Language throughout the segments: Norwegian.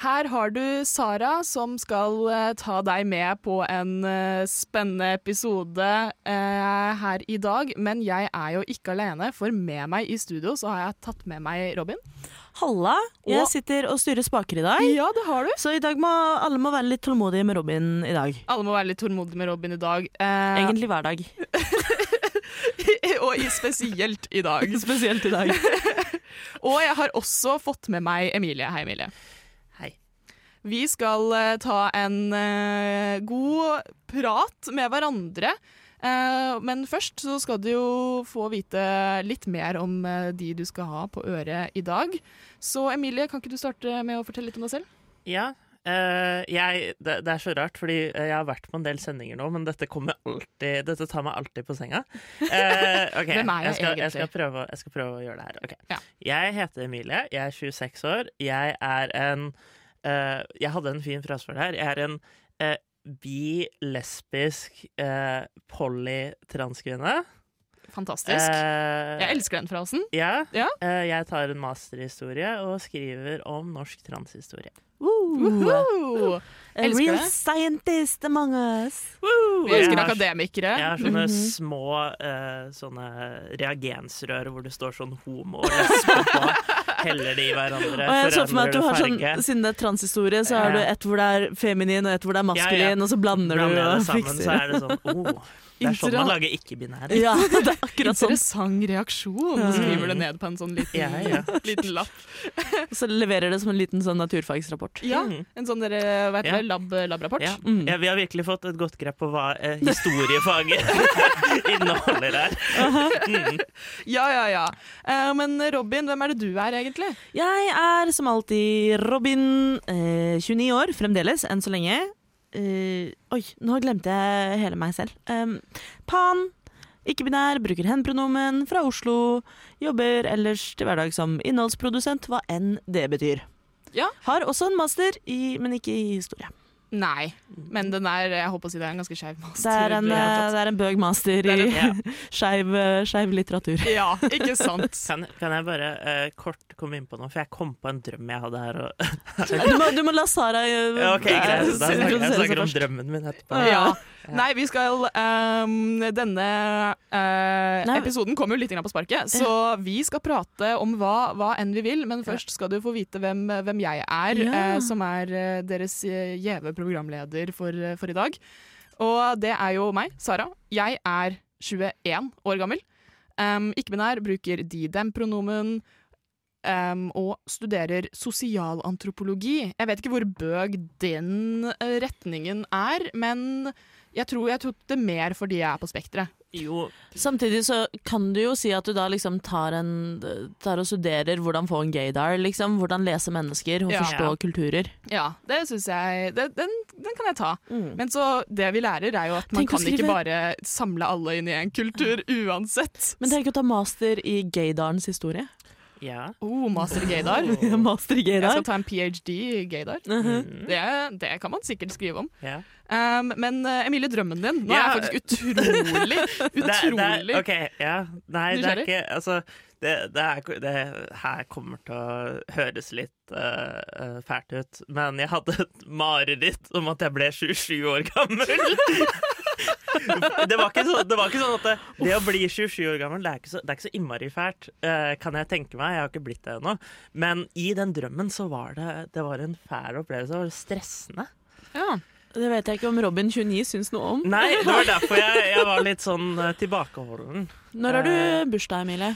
Her har du Sara som skal eh, ta deg med på en eh, spennende episode eh, her i dag. Men jeg er jo ikke alene, for med meg i studio så har jeg tatt med meg Robin. Halla, jeg sitter og styrer spaker i dag. Ja, det har du. Så i dag må alle må være litt tålmodige med Robin i dag. Alle må være litt tålmodige med Robin i dag. Eh, Egentlig hver dag. og spesielt i dag. Spesielt i dag. Og jeg har også fått med meg Emilie. Hei, Emilie. Vi skal eh, ta en eh, god prat med hverandre. Eh, men først så skal du jo få vite litt mer om de du skal ha på øret i dag. Så Emilie, kan ikke du starte med å fortelle litt om deg selv? Ja. Uh, jeg, det, det er så rart, fordi jeg har vært på en del sendinger nå, men dette, alltid, dette tar meg alltid på senga. Uh, okay. Hvem er jeg jeg skal, egentlig? Jeg skal, prøve, jeg skal prøve å gjøre det her. Okay. Ja. Jeg heter Emilie, jeg er 26 år. Jeg er en Jeg hadde en fin frasfølge her. Jeg er en uh, bi-lesbisk uh, poly-transkvinne. Fantastisk. Eh, jeg elsker den frasen. Ja. Ja. eh, jeg tar en masterhistorie og skriver om norsk transhistorie. A real det. scientist among us. Vi elsker Jeg har- akademikere. Jeg har sånne Mhm. små eh, sånne reagensrør hvor det står sånn homo og lesbe på. Heller de i hverandre. Og jeg så for meg at du har sånn. Siden det er transhistorie, så har du et hvor det er feminin og et hvor det er maskulin, Ja, ja. og så blander, Blander du og det sammen, så er det sånn oh, Det er sånn man lager ikke-binære. Ja, det er akkurat sånn. Interessant reaksjon. Du skriver det ned på en sånn liten, Ja, ja. liten lapp. Så leverer det som en liten sånn naturfagsrapport. Ja, Mhm. En sånn dere, hva heter Ja. det, lab, labrapport. Ja. Mm. Ja, vi har virkelig fått et godt grepp på hva eh, historiefaget inneholder her. Mm. Ja, ja, ja. Uh, men Robin, hvem er det du er egentlig? Jeg er som alltid Robin, eh, 29 år fremdeles, enn så lenge. Eh, oi, nå glemte jeg hele meg selv. Um, pan, ikke-binær, bruker hen-pronomen, fra Oslo. Jobber ellers til hverdag som innholdsprodusent, hva enn det betyr. Ja. Har også en master, i, men ikke i historie. Nei, men den er jeg håper å si det er en ganske skeiv master. Det er en, det er en bøg master er i Ja. skeiv litteratur. Ja, ikke sant? Kan, kan jeg bare uh, kort komme inn på noe, for jeg kom på en drøm jeg hadde her. Og, Du må, du må la Sara uh, ja, ok, greit. Da snakker jeg snakker om drømmen min etterpå. Ja. Nei, vi skal um, Denne uh, episoden kommer jo litt på sparket, så vi skal prate om hva, hva enn vi vil. Men først skal du få vite hvem, hvem jeg er, Ja. uh, som er eh, deres gjeve programleder for, for i dag. Og det er jo meg, Sara. Jeg er 21 år gammel. Um, Ikke-binær, bruker de-dem-pronomen. Um, og studerer sosialantropologi. Jeg vet ikke hvor bøg den retningen er, men jeg tror jeg tok det mer fordi jeg er på spekteret. Jo, Samtidig så kan du jo si at du da liksom tar, en, tar og studerer hvordan få en gaydar, liksom. Hvordan lese mennesker og Ja. forstå kulturer. Ja, det syns jeg det, den, den kan jeg ta. Men så det vi lærer, er jo at man Tenk kan ikke bare samle alle inn i en kultur uansett. Men tenk å ta master i gaydarens historie. ja. Oh, master i gaydar. master i Jeg skal ta en ph.d. i gaydar. Mhm. Det, det kan man sikkert skrive om. ja. Um, men eh, Emilie, drømmen din Nå Ja. er jeg faktisk utrolig, Det, det, utrolig OK, ja. Nei, det er ikke Altså, det, det, er, det her kommer til å høres litt eh, fælt ut, men jeg hadde et mareritt om at jeg ble 27 år gammel. det, var ikke så, det var ikke sånn at det, det å bli 27 år gammel, det er ikke så, det er ikke så innmari fælt, uh, kan jeg tenke meg. Jeg har ikke blitt det ennå. Men i den drømmen så var det, det var en fæl opplevelse. Det var stressende. ja. Det vet jeg ikke om Robin 29 syns noe om. Nei, det var derfor jeg, jeg var litt sånn eh, tilbakeholden. Når har Eh, du bursdag, Emilie?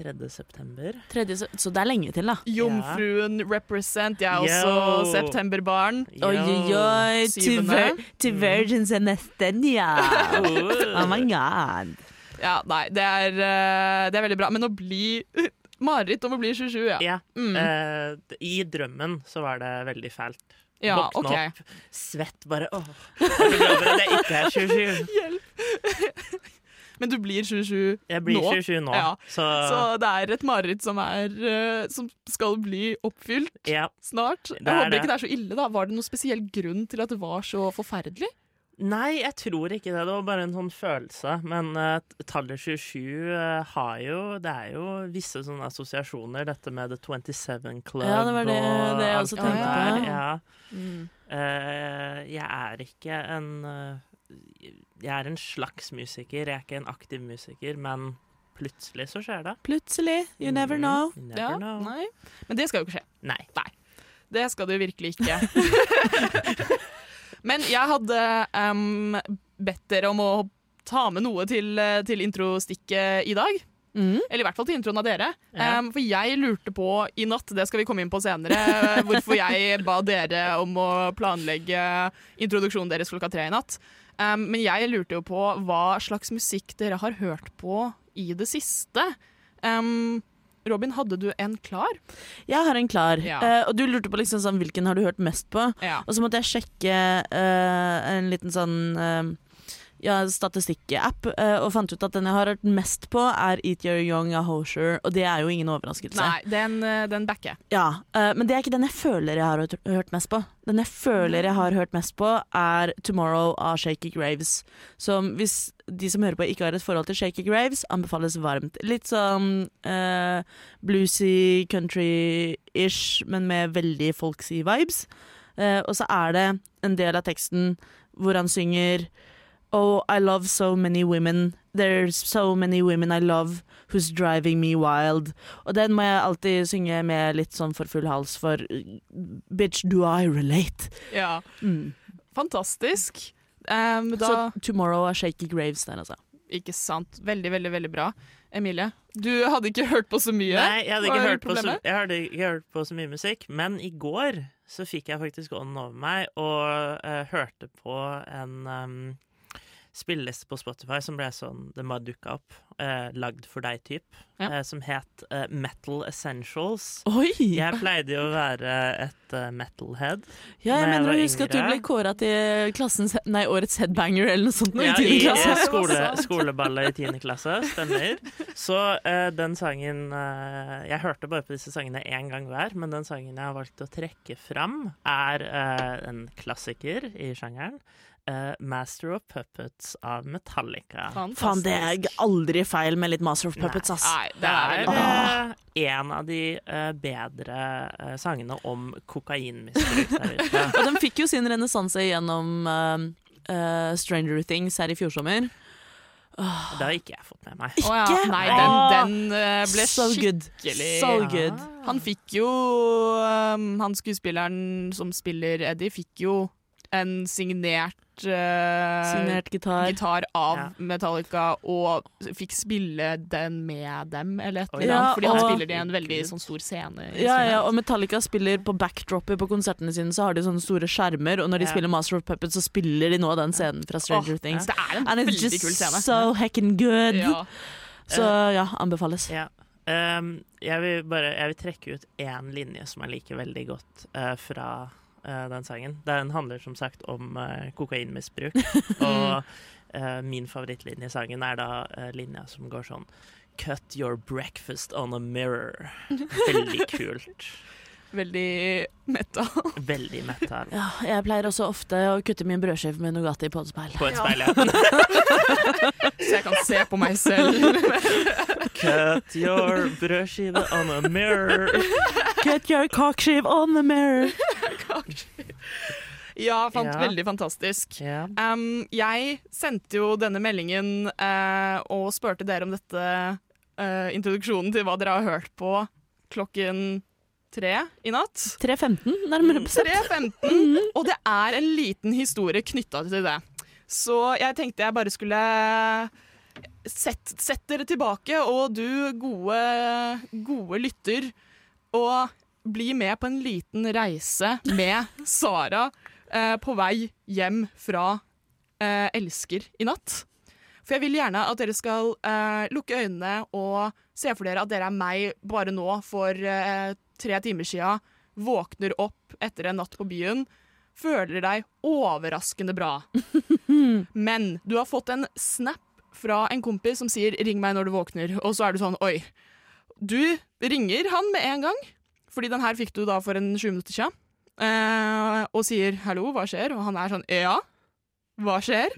3. september. Se- så det er lenge til, da. Jomfruen represent. Jeg er Yo. også septemberbarn. Oi, oi, oi. To, vir to virgins and Estenia. Oh my god. Ja, nei, det er, eh, det er veldig bra. Men å bli Mareritt om å bli 27, ja. Ja. Mm. Uh, I drømmen så var det veldig fælt. Ja Våkne okay. opp, svett bare åh. Jeg er glad for at jeg ikke er 27. Men du blir 27 Jeg blir nå. 27 nå, Ja. så, Så det er et mareritt som, er, eh, som skal bli oppfylt ja. snart. Jeg er håper det. ikke det er så ille. da Var det noen spesiell grunn til at det var så forferdelig? Nei, jeg tror ikke det. Det var bare en sånn følelse. Men uh, tallet 27 uh, har jo Det er jo visse sånne assosiasjoner, dette med The 27 Club Ja, det var det- og det jeg også tenkte på. Ja. Mm. Uh, jeg er ikke en eh, Jeg er en slags musiker. Jeg er ikke en aktiv musiker, men plutselig så skjer det. Plutselig. You never Mm, know. you never Ja, know. nei. Men det skal jo ikke skje. Nei. Det skal jo virkelig ikke. Men jeg hadde um, bedt dere om å ta med noe til, til introstikket i dag. Mm. Eller i hvert fall til introen av dere. Ja. Um, for jeg lurte på i natt, det skal vi komme inn på senere, hvorfor jeg ba dere om å planlegge introduksjonen deres klokka tre i natt. Um, men jeg lurte jo på hva slags musikk dere har hørt på i det siste. Em, Robin, hadde du en klar? Jeg har en klar. Ja. Uh, og du lurte på liksom sånn, hvilken har du hørt mest på. Ja. Og så måtte jeg sjekke uh, en liten sånn eh, ja, statistikk-app, eh, og fant ut at den jeg har hørt mest på, er Eat Your Young av Hosher, og det er jo ingen overraskelse. Nei, den, eh, den backer jeg. Ja, eh, Men det er ikke den jeg føler jeg har hørt, hørt mest på. Den jeg føler jeg har hørt mest på, er Tomorrow av Shaky Graves. Som hvis de som hører på ikke har et forhold til Shaky Graves, anbefales varmt. Litt sånn uh, bluesy, country-ish, men med veldig folksy vibes. Uh, og så er det en del av teksten hvor han synger Oh, I love so many women. There's so many women I love who's driving me wild. Og den må jeg alltid synge med litt sånn for full hals, for bitch, do I relate? Ja. Mm. Fantastisk. Um, da, Så Tomorrow er Shaky Graves der, altså. ikke sant. Veldig, veldig, veldig bra. Emilie, du hadde ikke hørt på så mye. Nei, jeg hadde, ikke hørt på så, jeg hadde ikke hørt på så mye musikk, men i går så fikk jeg faktisk ånden over meg og uh, hørte på en um, spilleliste på Spotify som ble sånn Det bare dukka opp. eh, lagd for deg-typ. Ja. eh, som het eh, Metal Essentials. Oi! Jeg pleide jo å være et eh, metalhead. Ja, jeg jeg mener var å huske at du ble kåra til klassens, nei, årets headbanger eller noe sånt. nå Ja, i i tiende klasse. eh, skole, skoleballet i tiende klasse, stemmer. Så eh, den sangen eh, Jeg hørte bare på disse sangene én gang hver, men den sangen jeg har valgt å trekke fram, er en klassiker i sjangeren. Eh, 'Master of Puppets' av Metallica. Faen, det er aldri feil med litt Master of Puppets, ass. Nei, Det er veldig eh, en av de uh, bedre eh, sangene om kokainmisbruk der ute. Og den fikk jo sin renessanse gjennom Stranger Things her i fjor sommer. Det har ikke jeg fått med meg. Å ja. Nei, den, den ble so good. skikkelig So good. Han fikk jo um, Han skuespilleren som spiller Eddie, fikk jo en signert, eh, Signert gitar. gitar av Ja. Metallica, og fikk spille den med dem, eller et eller annet. Fordi han spiller det i en veldig sånn stor scene. Ja, ja, og Metallica spiller på backdropper på konsertene sine, så har de sånne store skjermer, og når de Ja. spiller Master of Puppets, så spiller de nå den scenen fra Stranger oh, Things. Det er en And it's veldig just kul scene. so heckin' good. Ja. Så ja, anbefales. Ja. Um, jeg, vil bare, jeg vil trekke ut én linje som jeg liker veldig godt uh, fra eh, den sangen. Den handler som sagt om eh, kokainmisbruk. og eh, min favorittlinje i sangen er da eh, linja som går sånn Cut your breakfast on a mirror. Veldig kult. Veldig metta. Veldig metta. Ja, jeg pleier også ofte å kutte min brødskive med Nugatti på et speil. På et speil, ja. Så jeg kan se på meg selv. Cut your brødskive on a mirror. Cut your cockskive on a mirror. Ja, fant, Ja. veldig fantastisk. Ja. Um, jeg sendte jo denne meldingen uh, og spurte dere om dette uh, introduksjonen til hva dere har hørt på klokken tre i natt. 3.15, nærmere bestemt. 3.15, og det er en liten historie knytta til det. Så jeg tenkte jeg bare skulle sett, sett dere tilbake, og du gode, gode lytter, og bli med på en liten reise med Sara eh, på vei hjem fra eh, Elsker i natt. For jeg vil gjerne at dere skal eh, lukke øynene og se for dere at dere er meg bare nå for eh, tre timer sia. Våkner opp etter en natt på byen. Føler deg overraskende bra. Men du har fått en snap fra en kompis som sier 'ring meg når du våkner', og så er du sånn 'oi'. Du ringer han med en gang, fordi den her fikk du da for en 20 minutter siden, eh, og sier 'hallo, hva skjer?' Og han er sånn 'ja, hva skjer?'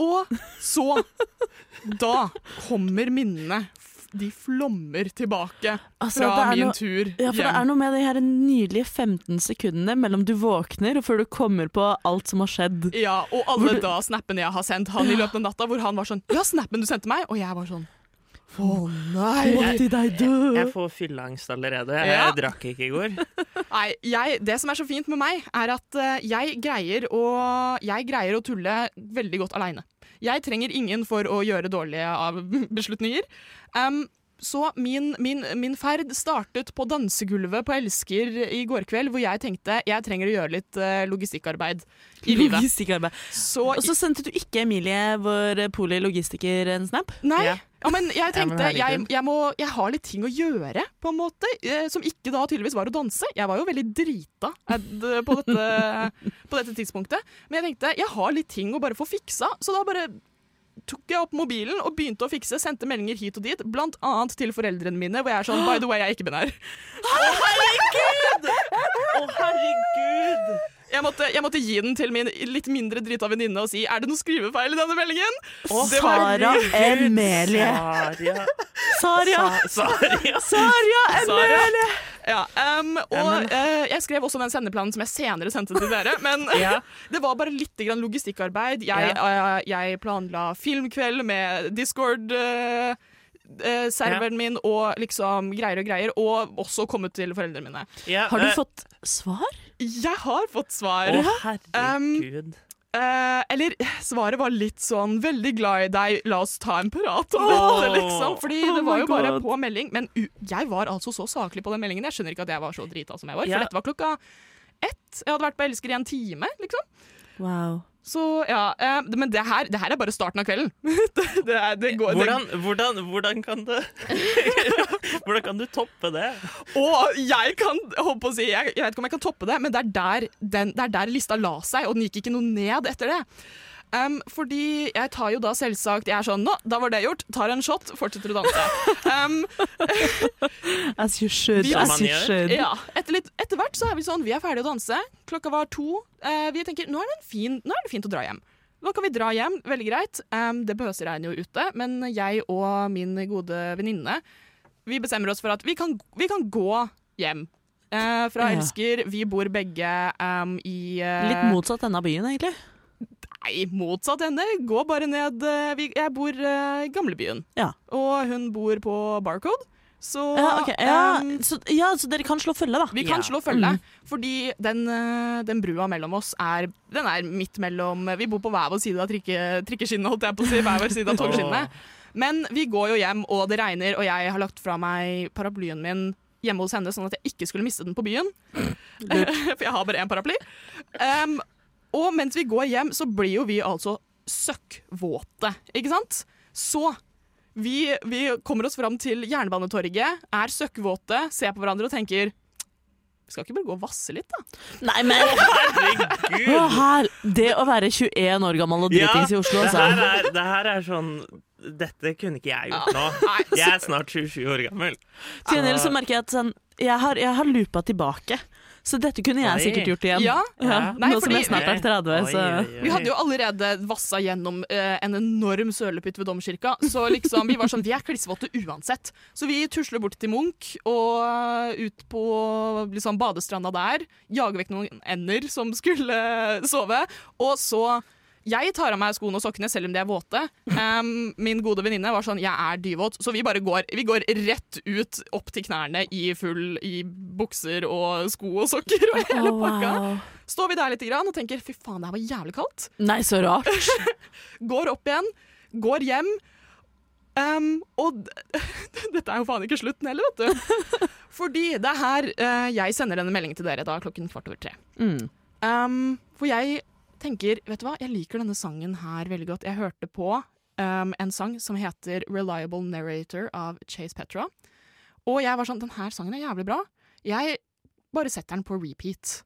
Og så Da kommer minnene. De flommer tilbake Altså, fra min noe- tur Ja, for det er noe med de her nydelige 15 sekundene mellom du våkner og før du kommer på alt som har skjedd. Ja, og alle du- da snappene jeg har sendt han i løpet av natta, hvor han var sånn 'ja, snappen du sendte meg', og jeg var sånn å nei. What did I do? Jeg får fylleangst allerede. Jeg, Ja. drakk ikke i går. Nei, jeg, det som er så fint med meg, er at eh, jeg, greier å, jeg greier å tulle veldig godt aleine. Jeg trenger ingen for å gjøre dårlige av beslutninger. Um, så min, min, min ferd startet på dansegulvet på Elsker i går kveld, hvor jeg tenkte jeg trenger å gjøre litt eh, logistikkarbeid i livet. Logistikkarbeid. Så Og så sendte du ikke Emilie, vår poli-logistiker, en snap? Nei. Ja. Ja. men jeg Ja, men jeg, jeg, må, jeg har litt ting å gjøre, på en måte. eh, Som ikke da tydeligvis var å danse. Jeg var jo veldig drita eh, på dette, på dette tidspunktet. Men jeg tenkte jeg har litt ting å bare få fiksa, så da bare tok jeg opp mobilen og begynte å fikse. Sendte meldinger hit og dit, blant annet til foreldrene mine, hvor jeg er sånn By the way, jeg er ikke binær. Å, herregud! Jeg måtte, jeg måtte gi den til min litt mindre drita venninne og si er det noen skrivefeil i denne meldingen. Og Det Sara Emilie. Saria. Saria! Saria. Saria Emilie! Ja, um, og uh, eh, jeg skrev også den sendeplanen som jeg senere sendte til dere. Men Ja. det var bare litt grann logistikkarbeid. Jeg, uh, jeg planla filmkveld med Discord. Uh, eh, serveren min og liksom greier og greier, og også kommet til foreldrene mine. Ja, Har du eh, fått svar? Jeg har fått svar. Å, herregud. Eh, eller svaret var litt sånn 'veldig glad i deg, la oss ta en prat om oh, dette', liksom. Fordi Oh det var jo jo bare på melding. Men jeg var altså så saklig på den meldingen. Jeg skjønner ikke at jeg var så drita som jeg var. For dette var klokka ett. Jeg hadde vært på Elsker i en time, liksom. Wow. Så ja, eh, men det her, det her er bare starten av kvelden. det, det, er, går, Hvordan, hvordan, hvordan kan du Hvordan kan du toppe det? Og jeg kan holdt på å si, jeg, jeg vet ikke om jeg kan toppe det, men det er, der, den, det er der lista la seg, og den gikk ikke noe ned etter det. Um, fordi jeg tar jo da selvsagt Jeg er sånn Nå, da var det gjort. Tar en shot, fortsetter å danse. Um, As you should. Vi- As you should. ja, etter, litt, etter hvert så er vi sånn Vi er ferdige å danse. Klokka var to. Uh, vi tenker nå er, det en fin, nå er det fint å dra hjem. Nå kan vi dra hjem. Veldig greit. Um, det pøsregner jo ute, men jeg og min gode venninne Vi bestemmer oss for at vi kan, vi kan gå hjem. Uh, fra Ja. Elsker. Vi bor begge um, i uh, Litt motsatt ende av byen, egentlig. Nei, motsatt ende. Gå bare ned eh, Jeg bor eh, i gamlebyen, Ja. og hun bor på Barcode. Så Ja, okay. ja, um, så, ja, så dere kan slå følge, da. vi kan Ja. slå følge, Mm. fordi den, eh, den brua mellom oss er, den er midt mellom Vi bor på hver vår side av trikke, trikkeskinnet, holdt jeg på å si. Hver vår side av togskinnet. Men vi går jo hjem, og det regner, og jeg har lagt fra meg paraplyen min hjemme hos henne, sånn at jeg ikke skulle miste den på byen. For jeg har bare én paraply. Um, og mens vi går hjem, så blir jo vi altså søkkvåte, ikke sant? Så vi, vi kommer oss fram til Jernbanetorget, er søkkvåte, ser på hverandre og tenker vi skal ikke bare gå og vasse litt, da? Nei, men Herregud! Å, her, Det å være 21 år gammel og dritings i Oslo, det altså. her, er, det her er sånn Dette kunne ikke jeg gjort nå. Jeg er snart 27 år gammel. Til gjengjeld så merker jeg at sånn, jeg har, jeg har loopa tilbake. Så dette kunne jeg sikkert gjort igjen. Ja, Ja, Nei, Nå som jeg snart er 30, Oi, så oi, oi. Vi hadde jo allerede vassa gjennom eh, en enorm sølepytt ved domkirka, så liksom, vi var sånn, vi er klissvåte uansett. Så vi tusler bort til Munch og eh, ut på liksom, badestranda der, jager vekk noen ender som skulle sove, og så jeg tar av meg skoene og sokkene selv om de er våte. Um, min gode venninne var sånn 'jeg er dyvåt', så vi bare går, vi går rett ut opp til knærne i full i bukser og sko og sokker og hele Å, pakka. wow. Står vi der litt grann og tenker 'fy faen, det her var jævlig kaldt'. Nei, så rart. Går opp igjen, går hjem. Um, og dette er jo faen ikke slutten heller, vet du. Fordi det er her uh, jeg sender denne meldingen til dere da klokken kvart over tre. Mm. Um, for jeg tenker vet du hva, jeg liker denne sangen her veldig godt. Jeg hørte på um, en sang som heter 'Reliable Narrator' av Chase Petra. Og jeg var sånn Den her sangen er jævlig bra. Jeg bare setter den på repeat.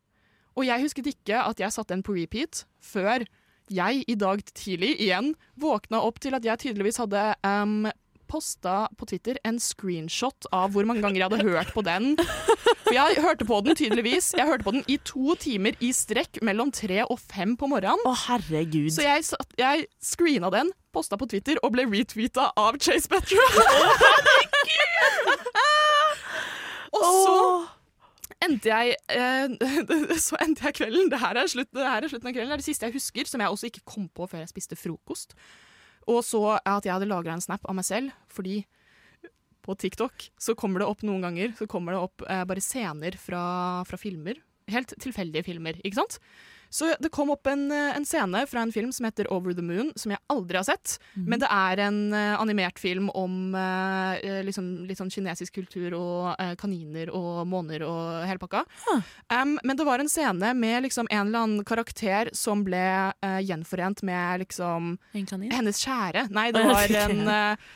Og jeg husket ikke at jeg satte den på repeat før jeg i dag tidlig igjen våkna opp til at jeg tydeligvis hadde um, posta på Twitter en screenshot av hvor mange ganger jeg hadde hørt på den. For jeg hørte på den tydeligvis. Jeg hørte på den i to timer i strekk mellom tre og fem på morgenen. Å, herregud. Så jeg, jeg screena den, posta på Twitter og ble retweeta av Chase Petra. og så endte jeg eh, Så endte jeg kvelden. Det her, slutt, det her er slutten av kvelden. Det er det siste jeg husker, som jeg også ikke kom på før jeg spiste frokost. Og så at jeg hadde lagra en snap av meg selv, fordi på TikTok så kommer det opp noen ganger Så kommer det opp eh, bare scener fra, fra filmer. Helt tilfeldige filmer, ikke sant? Så det kom opp en, eh, en scene fra en film som heter Over the Moon, som jeg aldri har sett. Men det er en uh, animert film om eh, liksom, litt sånn kinesisk kultur og uh, kaniner og måner og hele pakka. Huh. Um, men det var en scene med liksom, en eller annen karakter som ble gjenforent med liksom En kanin? hennes kjære. Nei, det var, en,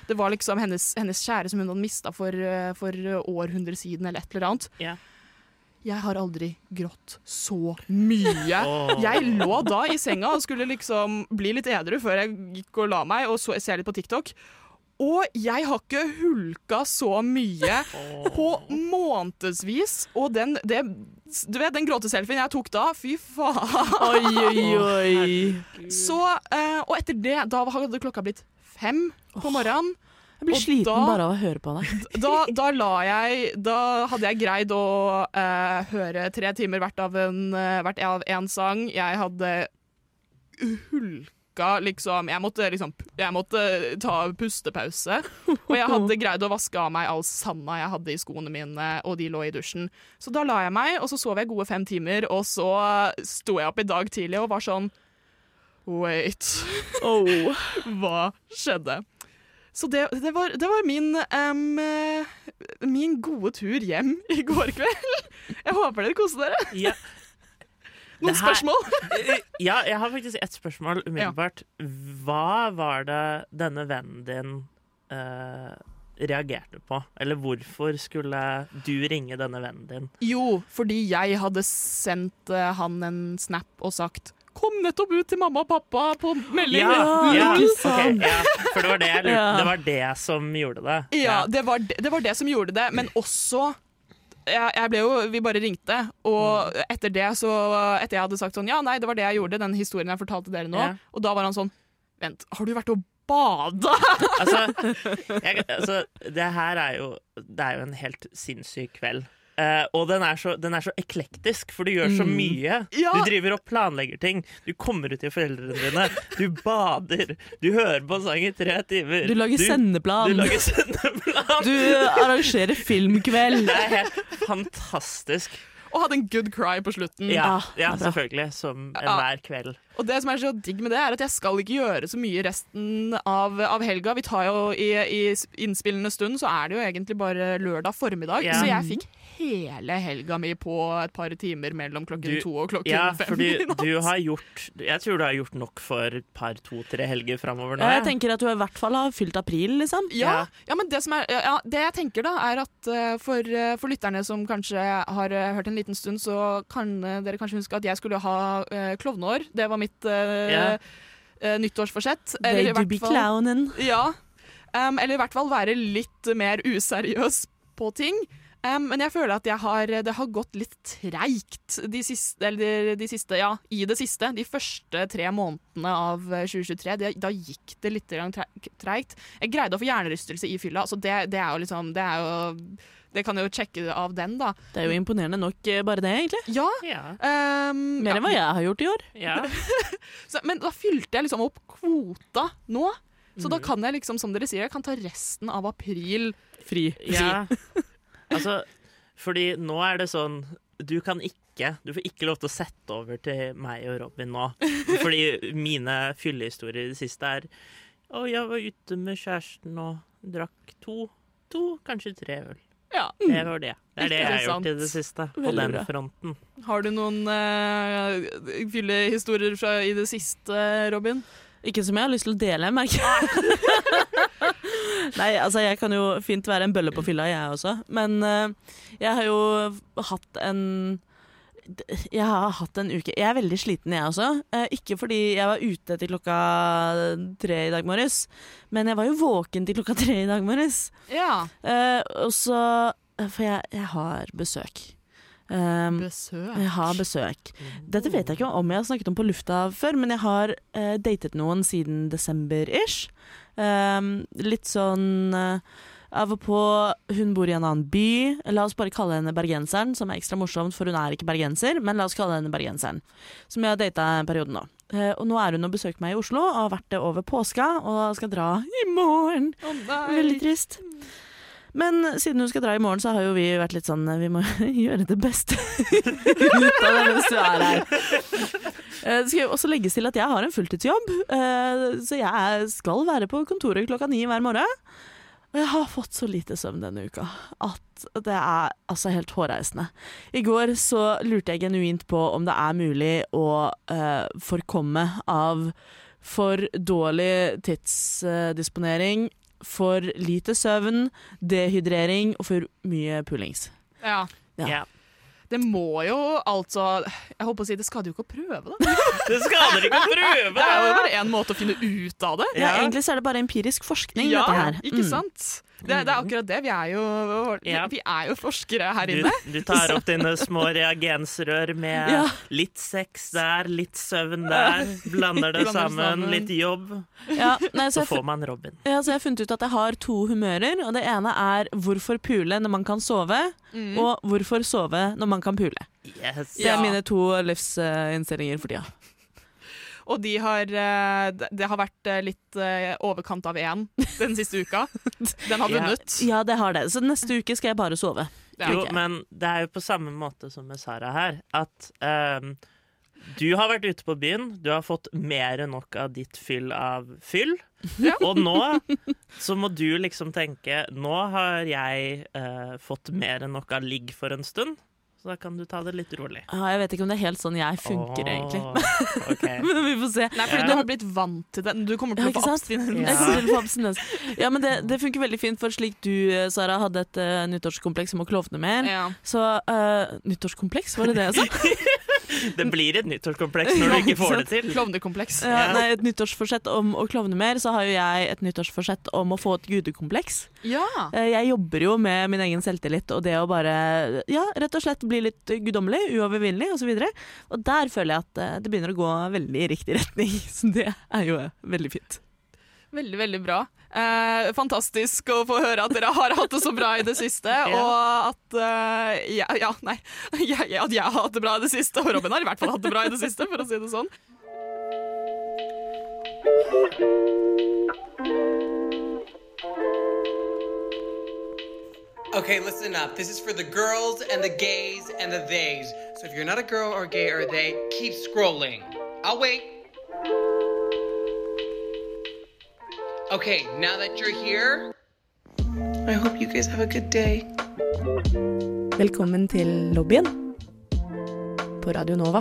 det var liksom hennes, hennes kjære som hun hadde mista for, for århundrer siden, eller et eller annet. Ja. Jeg har aldri grått så mye. Jeg lå da i senga og skulle liksom bli litt edru før jeg gikk og la meg, og så se litt på TikTok. Og jeg har ikke hulka så mye på månedsvis. Og den, det, du vet, den gråteselfien jeg tok da, fy faen. Oi, oi, oi. Så, eh, og etter det, da hadde klokka blitt fem på morgenen. Jeg blir Og sliten da- bare av å høre på deg. Da, da la jeg Da hadde jeg greid å uh, høre tre timer hvert av en, uh, hvert av en sang. Jeg hadde hulka, liksom Jeg måtte liksom Jeg måtte ta pustepause. Og jeg hadde greid å vaske av meg all sanda jeg hadde i skoene mine, og de lå i dusjen. Så da la jeg meg, og så sov jeg gode fem timer, og så sto jeg opp i dag tidlig og var sånn Wait. Oh. Hva skjedde? Så det, det, var, det var min, eh, min gode tur hjem i går kveld. Jeg håper dere koser dere. Ja. Noen her- spørsmål? ja, jeg har faktisk ett spørsmål umiddelbart. Hva var det denne vennen din uh, reagerte på? Eller hvorfor skulle du ringe denne vennen din? Jo, fordi jeg hadde sendt uh, han en snap og sagt Kom nettopp ut til mamma og pappa på melding. Ja, ja, okay, ja, for det var det jeg lurte Det var det som gjorde det. Ja, det var det, det var det som gjorde det, men også jeg, jeg ble jo, Vi bare ringte, og etter det så Etter jeg hadde sagt sånn Ja, nei, det var det jeg gjorde, den historien jeg fortalte dere nå. Ja. Og da var han sånn Vent, har du vært og bada? Altså, jeg, altså det her er jo Det er jo en helt sinnssyk kveld. Eh, og den er, så, den er så eklektisk, for du gjør så Mm. mye. Ja. Du driver og planlegger ting. Du kommer ut til foreldrene dine. Du bader. Du hører på en sang i tre timer. Du lager sendeplan. Du lager sendeplan. Du arrangerer filmkveld. Det er helt fantastisk. Og hadde en good cry på slutten. Ja, Ah, ja selvfølgelig. Som enhver kveld. Og det som er så digg med det, er at jeg skal ikke gjøre så mye resten av, av helga. Vi tar jo i, i innspillende stund, så er det jo egentlig bare lørdag formiddag. Ja. Så jeg fikk hele helga mi på et par timer mellom klokken Du- to og klokken Ja, fem. fordi du har gjort Jeg tror du har gjort nok for et par, to-tre helger framover nå. Jeg tenker at du i hvert fall har fylt april, liksom. Ja, Ja. ja, men det, som er, ja, det jeg tenker da, er at eh, for, eh, for lytterne som kanskje har eh, hørt en liten stund, så kan dere kanskje huske at jeg skulle ha uh, klovneår. Det var mitt uh, eh, nyttårsforsett. They i do hvert be fall- clownen. Ja, um, eller i hvert fall være litt mer useriøs på ting. Um, men jeg føler at jeg har, det har gått litt treigt de siste, eller de, de siste, ja, i det siste. De første tre månedene av eh, 2023. Det, da gikk det litt treigt. Jeg greide å få hjernerystelse i fylla. Så det, det er jo liksom Det er jo det kan jo sjekke av den, da. Det er jo imponerende nok, eh, bare det, egentlig. Ja. Ja. Um, Mer ja. enn hva jeg har gjort i år. ja. Så, men da fylte jeg liksom opp kvota nå. Så Mm. da kan jeg liksom, som dere sier, jeg kan ta resten av april Fri. Ja, altså Fordi nå er det sånn Du kan ikke Du får ikke lov til å sette over til meg og Robin nå. Fordi mine fyllehistorier i det siste er Å, jeg var ute med kjæresten og drakk to, to, kanskje tre øl. Ja. Det var det. Det er det jeg har gjort i det siste. På den fronten. Har du noen uh, fyllehistorier fra i det siste, Robin? Ikke som jeg har lyst til å dele, merker jeg. Nei, altså jeg kan jo fint være en bølle på fylla, jeg også. Men uh, jeg har jo hatt en Jeg har hatt en uke Jeg er veldig sliten, jeg også. Eh, ikke fordi jeg var ute til klokka tre i dag morges, men jeg var jo våken til klokka tre i dag morges. Ja. Eh, og så For jeg, jeg har besøk. Um, Besøk. jeg har besøk. Dette vet jeg ikke om jeg har snakket om på lufta før, men jeg har eh, datet noen siden desember-ish. Um, litt sånn eh, av og på Hun bor i en annen by. La oss bare kalle henne bergenseren, som er ekstra morsomt, for hun er ikke bergenser, men la oss kalle henne bergenseren. Som jeg har data en periode nå. Eh, og nå er hun og besøker meg i Oslo, og har vært det over påska, og skal dra i morgen. Oh. Veldig trist. Men siden hun skal dra i morgen, så har jo vi vært litt sånn Vi må gjøre det beste ut av det mens du er her. Eh, Det skal jo også legges til at jeg har en fulltidsjobb, eh, så jeg skal være på kontoret klokka ni hver morgen. Og jeg har fått så lite søvn denne uka at det er altså helt hårreisende. I går så lurte jeg genuint på om det er mulig å eh, forkomme av for dårlig tidsdisponering, for lite søvn, dehydrering og for mye pullings. Ja. Ja. Yeah. Det må jo altså Jeg holdt på å si, det skader jo ikke å prøve det. Det skader ikke å prøve! Det er jo bare én måte å finne ut av det. Ja, Ja. egentlig så er det bare empirisk forskning, Ja, dette her. ikke Mm. sant? Det, det er akkurat det. Vi er jo, Ja. vi er jo forskere her inne. du tar opp dine små reagensrør med Ja. litt sex der, litt søvn der. Blander det sammen, sammen. litt jobb. Ja, nei, så Så får man Robin. ja, så jeg har funnet ut at jeg har to humører, og det ene er hvorfor pule når man kan sove, Mm. og hvorfor sove når man kan pule. Yes. Det er mine to livsinnstillinger for tida. Og de har, eh, det har vært eh, litt eh, overkant av én den siste uka. Den har Ja. vunnet. Ja, det har det. Så neste uke skal jeg bare sove. Ja. Jo, men det er jo på samme måte som med Sara her, at um, du har vært ute på byen, du har fått mer enn nok av ditt fyll av fyll. Ja. Og nå så må du liksom tenke Nå har jeg uh, fått mer enn nok av ligg for en stund, så da kan du ta det litt rolig. Ah, jeg vet ikke om det er helt sånn jeg funker, oh, egentlig. Okay. Men vi får se. Nei, fordi Ja. du har blitt vant til det. Du kommer til å få abstinens. Ja. Ja, men det, det funker veldig fint, for slik du, Sara, hadde et uh, nyttårskompleks om å klovne mer. Ja. Så uh, Nyttårskompleks, var det det jeg sa? Det blir et nyttårskompleks når du ikke får det til. Klovnekompleks. Ja, nei, et nyttårsforsett om å klovne mer, så har jo jeg et nyttårsforsett om å få et gudekompleks. Ja. Eh, Jeg jobber jo med min egen selvtillit og det å bare ja, rett og slett bli litt guddommelig, uovervinnelig osv. Og, så og der føler jeg at eh, det begynner å gå veldig i riktig retning. Så det er jo eh, veldig fint. Veldig, veldig bra. Eh, fantastisk å få høre at dere har hatt det så bra i det siste. Og at eh, ja, ja, nei. Jeg, at jeg har hatt det bra i det siste, og Robin har i hvert fall hatt det bra i det siste, for å si det sånn. Okay, listen up. This is for the girls and the gays and the theys. So if you're not a girl or gay or they, keep scrolling. I'll wait. Okay, now that you're here, I hope you guys have a good day. Velkommen til lobbyen på Radio Nova.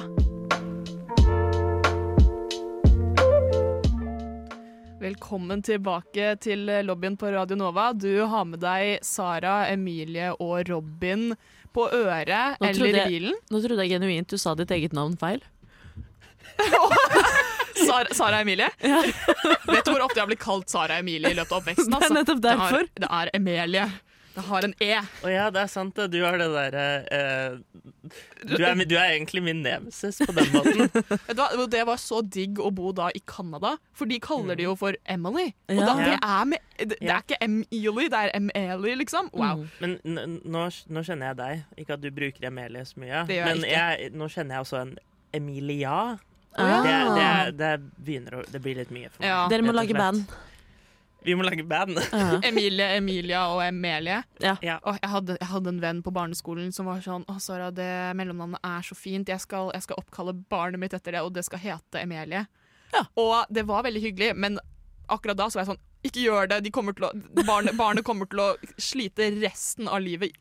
Velkommen tilbake til lobbyen på Radio Nova. Du har med deg Sara, Emilie og Robin på øret Nå eller i bilen. Nå trodde jeg genuint du sa ditt eget navn feil. Sara, Sara Emilie. Vet du hvor ofte jeg har blitt kalt Sara Emilie i løpet av oppveksten? Det er nettopp Det derfor. er, det er Emilie. Det har en E. Å ja, det er sant. Du har det derre eh, du, er, du er egentlig min nemesis på den måten. Vet du hva? Det var så digg å bo da i Canada, for de kaller det jo for Emily. Og Ja. da, det, er med, det, det Ja. er ikke Emily, det er Emily, liksom. Wow. Mm. Men n nå, nå kjenner jeg deg. Ikke at du bruker Emilie så mye. Det gjør jeg men ikke. jeg, nå kjenner jeg også en Emilia. Ah. Det, det, det begynner å Det blir litt mye for meg. Ja. Dere må lage band. Vi må lage band. Ja. Emilie, Emilia og Emelie. Ja. Og jeg, hadde, jeg hadde en venn på barneskolen som var sånn Å, Sara, det mellomnavnet er så fint. Jeg skal, jeg skal oppkalle barnet mitt etter det, og det skal hete Emilie. Ja. Og det var veldig hyggelig, men akkurat da så var jeg sånn Ikke gjør det. De å, barnet, barnet kommer til å slite resten av livet.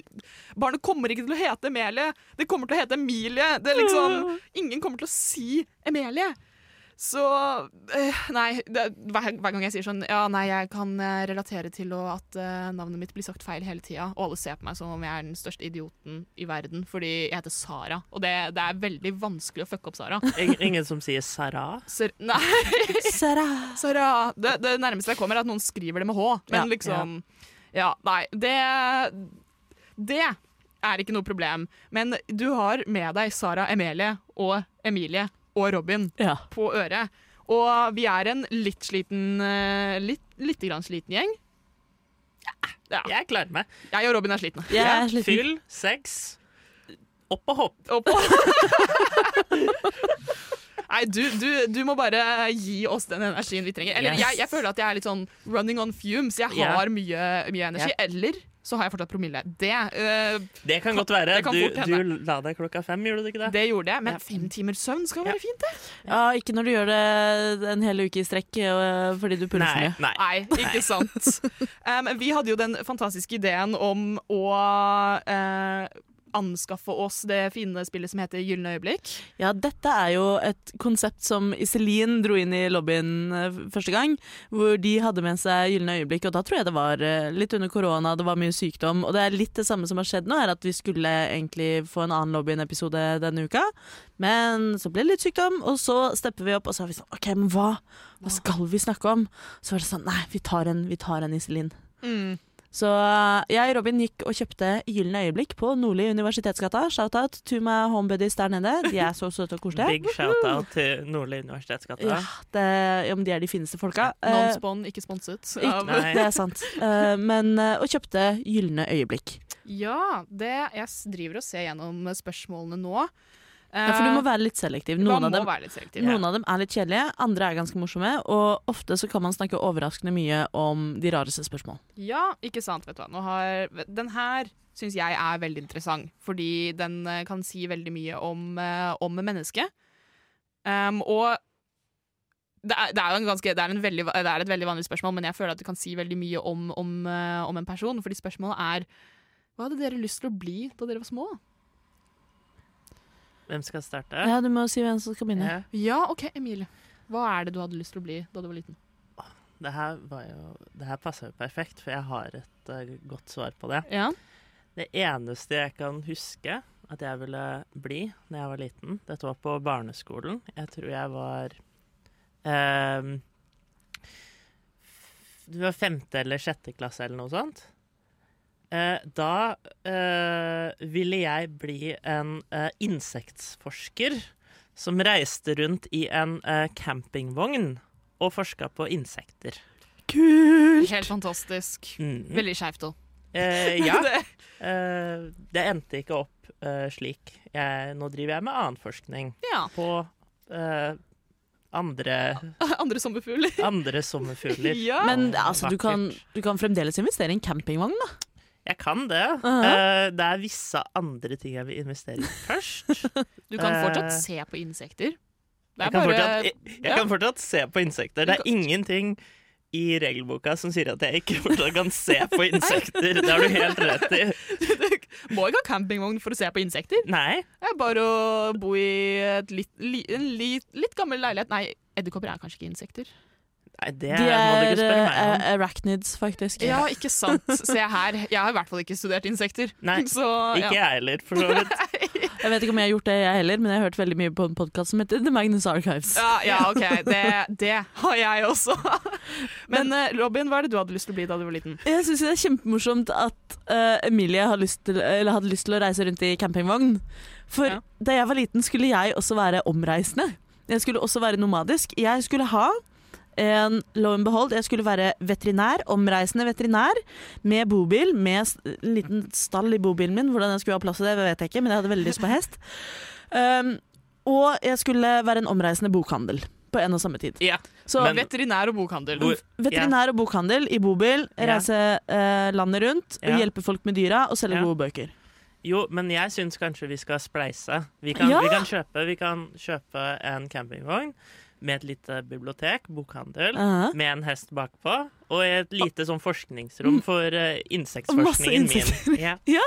Barnet kommer ikke til å hete Emilie. Det kommer til å hete Emilie. Det liksom, ingen kommer til å si Emilie. Så eh, Nei, det, hver, hver gang jeg sier sånn Ja, nei, jeg kan eh, relatere til å, at uh, navnet mitt blir sagt feil hele tida, og alle ser på meg som om jeg er den største idioten i verden fordi jeg heter Sara. Og det, det er veldig vanskelig å fucke opp Sara. Ingen, ingen som sier Sara? Sar nei, Sara. Sara det, det nærmeste jeg kommer, er at noen skriver det med H. Men Ja. liksom Ja, nei. Det Det er ikke noe problem. Men du har med deg Sara Emilie og Emilie og Robin Ja. på øret. Og vi er en litt sliten eh, Litt, litt grann sliten gjeng. Ja. Jeg klarer meg. Jeg og Robin er slitne. Jeg er sliten. Fyll, sex, opp og hopp. Opp Og Nei, du, du, du må bare gi oss den energien vi trenger. Eller Yes. jeg, jeg føler at jeg er litt sånn running on fumes. Jeg har har mye, mye energi. Eller så har jeg fortsatt promille. Det, øh, Det kan godt være. Kan Du, du la deg klokka fem, gjorde du ikke det? det gjorde jeg. Men Ja. fem timers søvn skal Ja. være fint, det. ja, ikke når du gjør det en hel uke i strekk øh, fordi du puler for Nei. mye. nei. Nei, ikke sant. Um, vi hadde jo den fantastiske ideen om å eh, anskaffe oss det fine spillet som heter Gylne øyeblikk. Ja, dette er jo et konsept som Iselin dro inn i lobbyen eh, første gang, hvor de hadde med seg Gylne øyeblikk, og da tror jeg det var eh, litt under korona, det var mye sykdom, og det er litt det samme som har skjedd nå, er at vi skulle egentlig få en annen lobbyen-episode denne uka, men så ble det litt sykdom, og så stepper vi opp, og så er vi sånn, ok, men hva? Hva skal vi snakke om? Så var det sånn, nei, vi tar en, vi tar en Iselin. Mm. Så eh, jeg og Robin gikk og kjøpte Gylne øyeblikk på Nordli Universitetsgata. Shout-out to my homebuddies der nede. De er så søte og koselige. Big shout-out til Nordli universitetsgata. Ja, det, ja, men de er de fineste folka. Eh, Non-spon, ikke sponset. ikke, Nei. det er sant. Eh, men, eh, og kjøpte Gylne øyeblikk. Ja, det, jeg driver og ser gjennom spørsmålene nå. Ja, for du må være litt selektiv. Noen, av dem, litt selektiv. noen av dem er litt kjedelige, andre er ganske morsomme. Og ofte så kan man snakke overraskende mye om de rareste spørsmål. Ja, ikke sant, vet du hva. Har, den her syns jeg er veldig interessant, fordi den eh, kan si veldig mye om, eh, om mennesket. Um, og det er, det er en ganske, det er, en veldig, det er et veldig vanlig spørsmål, men jeg føler at det kan si veldig mye om, om, eh, om en person. Fordi spørsmålet er hva hadde dere lyst til å bli da dere var små? Hvem skal starte? Ja, Du må si hvem som skal begynne. Ja. Ja, OK, Emilie. Hva er det du hadde lyst til å bli da du var liten? Det her, var jo, det her passa jo perfekt, for jeg har et uh, godt svar på det. Ja. Det eneste jeg kan huske at jeg ville bli da jeg var liten, dette var på barneskolen. Jeg tror jeg var ehm, Du var femte eller sjette klasse eller noe sånt. Eh, da eh, ville jeg bli en eh, insektforsker som reiste rundt i en eh, campingvogn og forska på insekter. Kult! Helt fantastisk. Mm. Veldig skeivt òg. Eh, ja. Det- Eh, det endte ikke opp eh, slik. Jeg, nå driver jeg med annen forskning ja. på eh, andre, Andre sommerfugler. andre sommerfugler. Ja. Men altså, du, kan, du kan fremdeles investere i en campingvogn, da. Jeg kan det. Mhm. Eh, det er visse andre ting jeg vil investere i først. Du kan fortsatt Eh, se på insekter. Det Jeg er kan, bare fortsatt, jeg, jeg ja. kan fortsatt se på insekter. Det er ingenting i regelboka som sier at jeg ikke fortsatt kan se på insekter. Det har du helt rett i. Du må ikke ha campingvogn for å se på insekter. Nei. Det er bare å bo i et litt, li, en litt, litt gammel leilighet. Nei, edderkopper er kanskje ikke insekter. Nei, det De er meg eh, arachnids, faktisk. Ja, ikke sant. Se her. Jeg har i hvert fall ikke studert insekter. Nei, Så, Ikke jeg heller, for så vidt. Jeg vet ikke om jeg har gjort det, jeg heller, men jeg har hørt veldig mye på en podkast som heter The Magnus Archives. Ja, ja, OK. Det, det har jeg også. Men men, Robin, hva er det du hadde lyst til å bli da du var liten? Jeg syns det er kjempemorsomt at uh, Emilie har lyst til, eller hadde lyst til å reise rundt i campingvogn. For Ja. da jeg var liten, skulle jeg også være omreisende. Jeg skulle også være nomadisk. Jeg skulle ha en lo and behold, jeg skulle være veterinær, omreisende veterinær, med bobil, med en liten stall i bobilen min. Hvordan jeg skulle ha plass til det, vet jeg ikke, men jeg hadde veldig lyst på hest. Um, og jeg skulle være en omreisende bokhandel på en og samme tid. Ja. Så Men- Veterinær og bokhandel. Bo, Veterinær og bokhandel i bobil, Ja. reise eh, landet rundt, og Ja. hjelpe folk med dyra og selge Ja. gode bøker. Jo, men jeg syns kanskje vi skal spleise. Vi kan, Ja. vi kan, kjøpe, vi kan kjøpe en campingvogn med et lite bibliotek, bokhandel, Aha. med en hest bakpå, og et lite sånn forskningsrom for uh, insektforskningen min. Ja. Ja,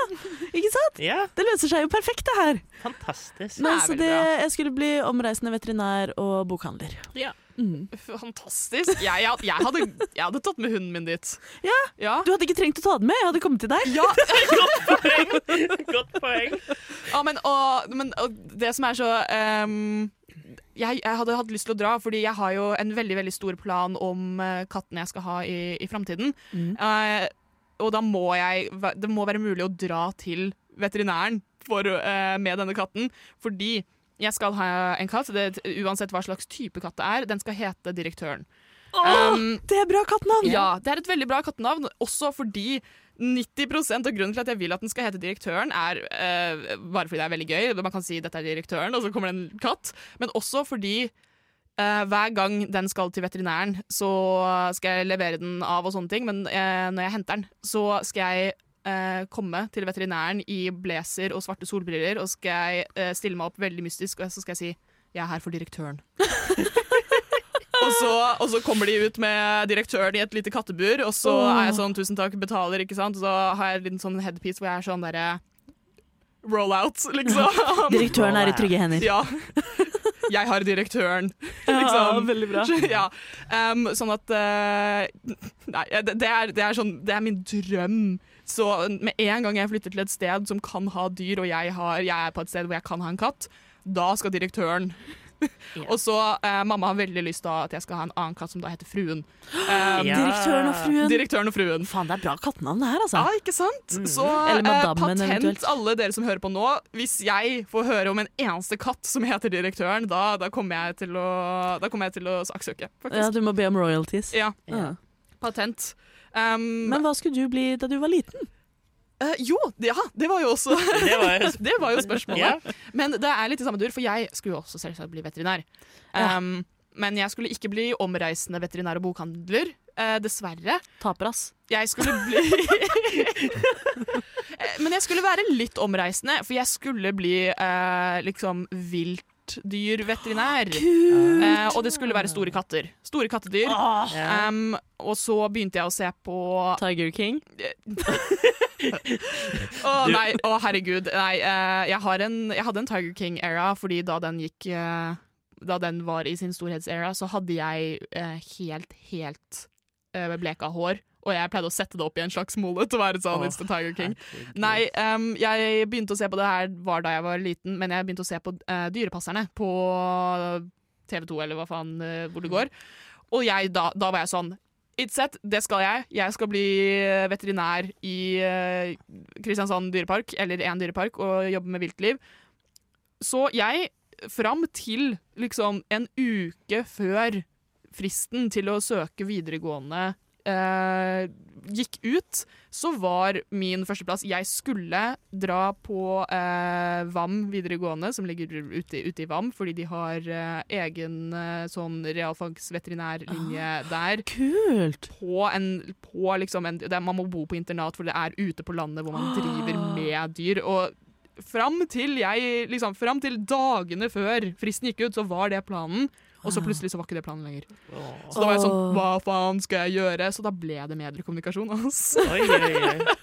ikke sant? ja, Det løser seg jo perfekt, det her. fantastisk. Det Nei, er så veldig det, bra. jeg skulle bli omreisende veterinær og bokhandler. Ja. Mm. Fantastisk. Jeg, jeg, jeg, hadde, jeg hadde tatt med hunden min dit. Ja. Ja. Du hadde ikke trengt å ta den med, jeg hadde kommet til deg. Ja, Godt poeng. ja men, og, men og det som er så ehm, jeg, jeg hadde hatt lyst til å dra, fordi jeg har jo en veldig veldig stor plan om uh, katten jeg skal ha i, i framtiden. Mm. Uh, og da må jeg Det må være mulig å dra til veterinæren for, uh, med denne katten, fordi jeg skal ha en katt, det, uansett hva slags type katt det er. Den skal hete Direktøren. Åh, Um, det er bra kattenavn! Ja, det er et veldig bra kattenavn, også fordi 90% av grunnen til at jeg vil at den skal hete Direktøren, er eh, bare fordi det er veldig gøy. Man kan si 'dette er direktøren', og så kommer det en katt. Men også fordi eh, hver gang den skal til veterinæren, så skal jeg levere den av og sånne ting. Men eh, når jeg henter den, så skal jeg eh, komme til veterinæren i blazer og svarte solbriller, og skal jeg eh, stille meg opp veldig mystisk, og så skal jeg si 'jeg er her for direktøren'. Og så, og så kommer de ut med direktøren i et lite kattebur, og så er jeg sånn 'tusen takk, betaler', ikke sant. Og så har jeg en liten sånn headpiece hvor jeg er sånn derre roll out, liksom. Direktøren er i trygge hender. Ja. Jeg har direktøren, Ja, liksom. veldig bra. Ja. Um, sånn at uh, Nei, det det er, det er sånn Det er min drøm. Så med en gang jeg flytter til et sted som kan ha dyr, og jeg, har, jeg er på et sted hvor jeg kan ha en katt, da skal direktøren Og så eh, Mamma har veldig lyst til at jeg skal ha en annen katt som da heter Fruen. Um, Ja. Direktøren og fruen. Direktøren og fruen. Faen, det er bra kattenavn det her, altså. Ja, ikke sant? Så Eller eh, patent eventuelt. alle dere som hører på nå. Hvis jeg får høre om en eneste katt som heter Direktøren, da, da kommer jeg til å, da kommer jeg til å saksøke, Ja, du må be om royalties. Ja, Ja. patent. Um, Men hva skulle du bli da du var liten? Eh, jo, ja, det var jo også Det var jo Det var jo spørsmålet. Ja. Men det er litt i samme dur, for jeg skulle jo også selvsagt bli veterinær. Ja. Um, men jeg skulle ikke bli omreisende veterinær og bokhandler. Uh, dessverre. Taper, ass. Jeg skulle bli Eh, Men jeg skulle være litt omreisende, for jeg skulle bli uh, liksom viltdyrveterinær. Eh, og det skulle være store katter. Store kattedyr. Ja. Um, og så begynte jeg å se på Tiger King. Å nei, å herregud. Nei, uh, jeg, har en, jeg hadde en Tiger King-era, fordi da den gikk uh, Da den var i sin storhetsera, så hadde jeg uh, helt, helt bleka hår. Og jeg pleide å sette det opp i en slags mullet og være sånn It's the Tiger King. Nei, um, jeg begynte å se på det her var da jeg var liten, men jeg begynte å se på Dyrepasserne på TV2, eller hva faen, hvor det går. Og jeg, da, da var jeg sånn It's set, det skal jeg. Jeg skal bli eh, veterinær i eh, Kristiansand dyrepark, eller en dyrepark, og jobbe med viltliv. Så jeg, fram til liksom en uke før fristen til å søke videregående eh, gikk ut, så var min førsteplass Jeg skulle dra på eh, VAM videregående, som ligger ute, ute i VAM, fordi de har eh, egen eh, sånn realfagsveterinærlinje der. Kult! På en, på liksom en det, Man må bo på internat, for det er ute på landet hvor man driver med dyr. Og fram til jeg liksom, Fram til dagene før fristen gikk ut, så var det planen. Og så plutselig så var ikke det planen lenger. Så da var jeg sånn, hva faen skal jeg gjøre? Så da ble det mediekommunikasjon. Altså. Oi, oi, oi.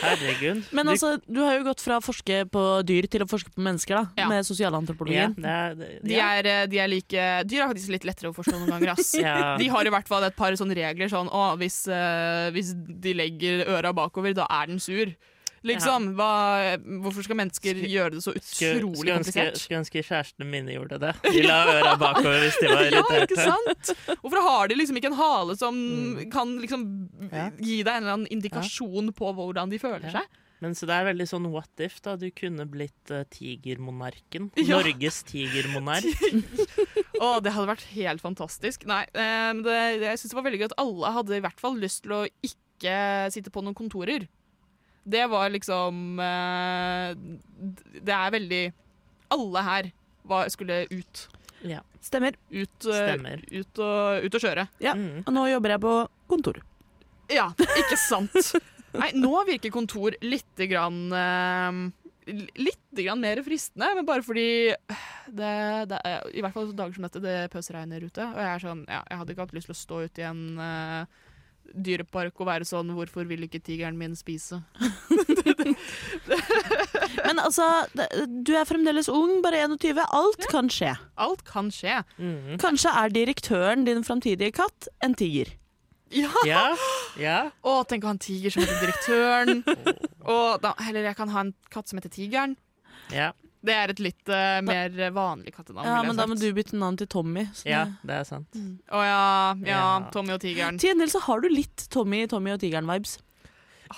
Herregud. Men altså, du har jo gått fra å forske på dyr til å forske på mennesker, da. Ja. Med ja, sosialantropologien. det er, De ja. er, eh, de er like Dyr er faktisk litt lettere å forstå noen ganger, ass. Ja. De har i hvert fall et par sånne regler sånn å, hvis, eh, hvis de legger øra bakover, da er den sur. Liksom. Hva, hvorfor skal mennesker Sk gjøre det så utrolig ønske, komplisert? skulle ønske kjærestene mine gjorde det. De la øra bakover hvis de var irriterte. Ja, ikke sant? Hvorfor har de liksom ikke en hale som Mm. kan liksom Ja. gi deg en eller annen indikasjon på hvordan de føler Ja. seg? Men så det er veldig sånn what if, da. Du kunne blitt uh, tigermonarken. Ja. Norges tigermonark. Å, det hadde vært helt fantastisk. Nei, um, men det, jeg syns det var veldig gøy at alle hadde i hvert fall lyst til å ikke sitte på noen kontorer. Det var liksom eh, Det er veldig Alle her var, skulle ut. Ja. Stemmer. Ut, eh, Stemmer. ut, og, ut og kjøre. Ja. Mm. Og nå jobber jeg på kontor. Ja, ikke sant? Nei, nå virker kontor litt grann, eh, Litt grann mer fristende, men bare fordi Det, det er, I hvert fall dager som dette, det pøsregner ute. Og jeg er sånn, ja, jeg hadde ikke hatt lyst til å stå ute i en eh, dyrepark og være sånn Hvorfor vil ikke tigeren min spise? Men altså, du er fremdeles ung, bare 21. Alt kan skje. Alt kan skje. Mhm. Kanskje er direktøren din framtidige katt en tiger. Ja! Ja, ja. Å, tenk å ha en tiger som heter direktøren. Og da, heller jeg kan ha en katt som heter Tigeren. ja. Det er et litt uh, mer vanlig kattenavn. Ja, men da må du bytte navn til Tommy. ja det- det er sant. Å ja, ja, Ja. Tommy og Tigeren. Til en del så har du litt Tommy, Tommy og Tigeren-vibes.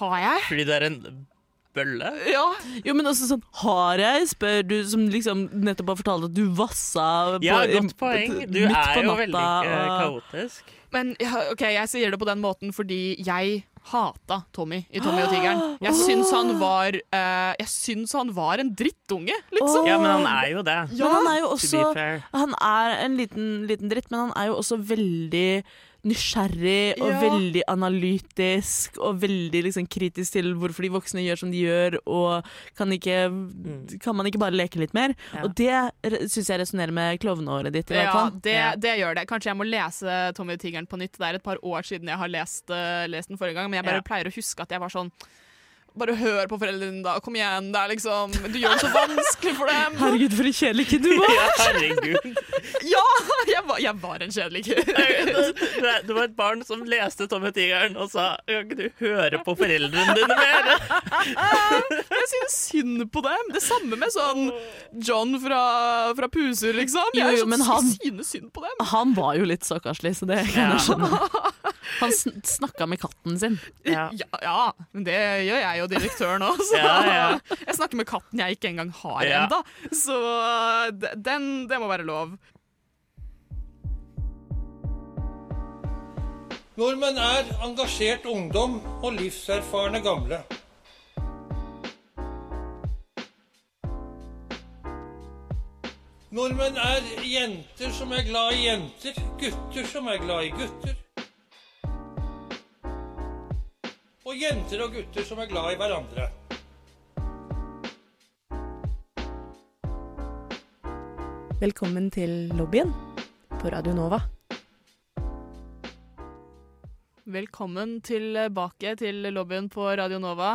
Har jeg? Fordi du er en bølle? Ja. Jo, men også sånn Har jeg, spør du, som liksom nettopp har fortalt at du vassa Ja, på, godt poeng. Du er jo natta, veldig uh, kaotisk. Men ja, ok, jeg sier det på den måten fordi jeg hata Tommy i Tommy og Tigeren. Jeg syns han var eh, Jeg syns han var en drittunge, liksom. Ja, men han er jo det. Men han er jo To også be fair. Han er en liten, liten dritt, men han er jo også veldig nysgjerrig og Ja. veldig analytisk og veldig liksom, kritisk til hvorfor de voksne gjør som de gjør, og kan, ikke, kan man ikke bare leke litt mer? Ja. Og det syns jeg resonnerer med klovneåret ditt, Ja, det, det gjør det. Kanskje jeg må lese Tommy og Tigeren på nytt. Det er et par år siden jeg har lest, uh, lest den forrige gang, men jeg bare pleier å huske at jeg var sånn Bare hør på foreldrene dine, da. Kom igjen. Det er liksom Du gjør det så vanskelig for dem. Herregud, for en kjedelig kid du var! Ja, herregud. Ja! Jeg var, jeg var en kjedelig kid. Du var et barn som leste Tom og Tigeren og sa Kan ikke du høre på foreldrene dine mer? Jeg synes synd på dem. Det samme med sånn John fra, fra Puser, liksom. Jeg, Jo, jo, men han- synes synd på dem. Han var jo litt stakkarslig, så det kan Ja. jeg skjønne. Han sn snakka med katten sin. Ja. Ja, ja, men det gjør jeg jo direktøren òg, Ja, ja. jeg snakker med katten jeg ikke engang har Ja. enda Så den, det må være lov. Nordmenn er engasjert ungdom og livserfarne gamle. Nordmenn er jenter som er glad i jenter, gutter som er glad i gutter. Og jenter og gutter som er glad i hverandre. Velkommen til lobbyen på Radio Nova. Velkommen tilbake til lobbyen på Radio Nova.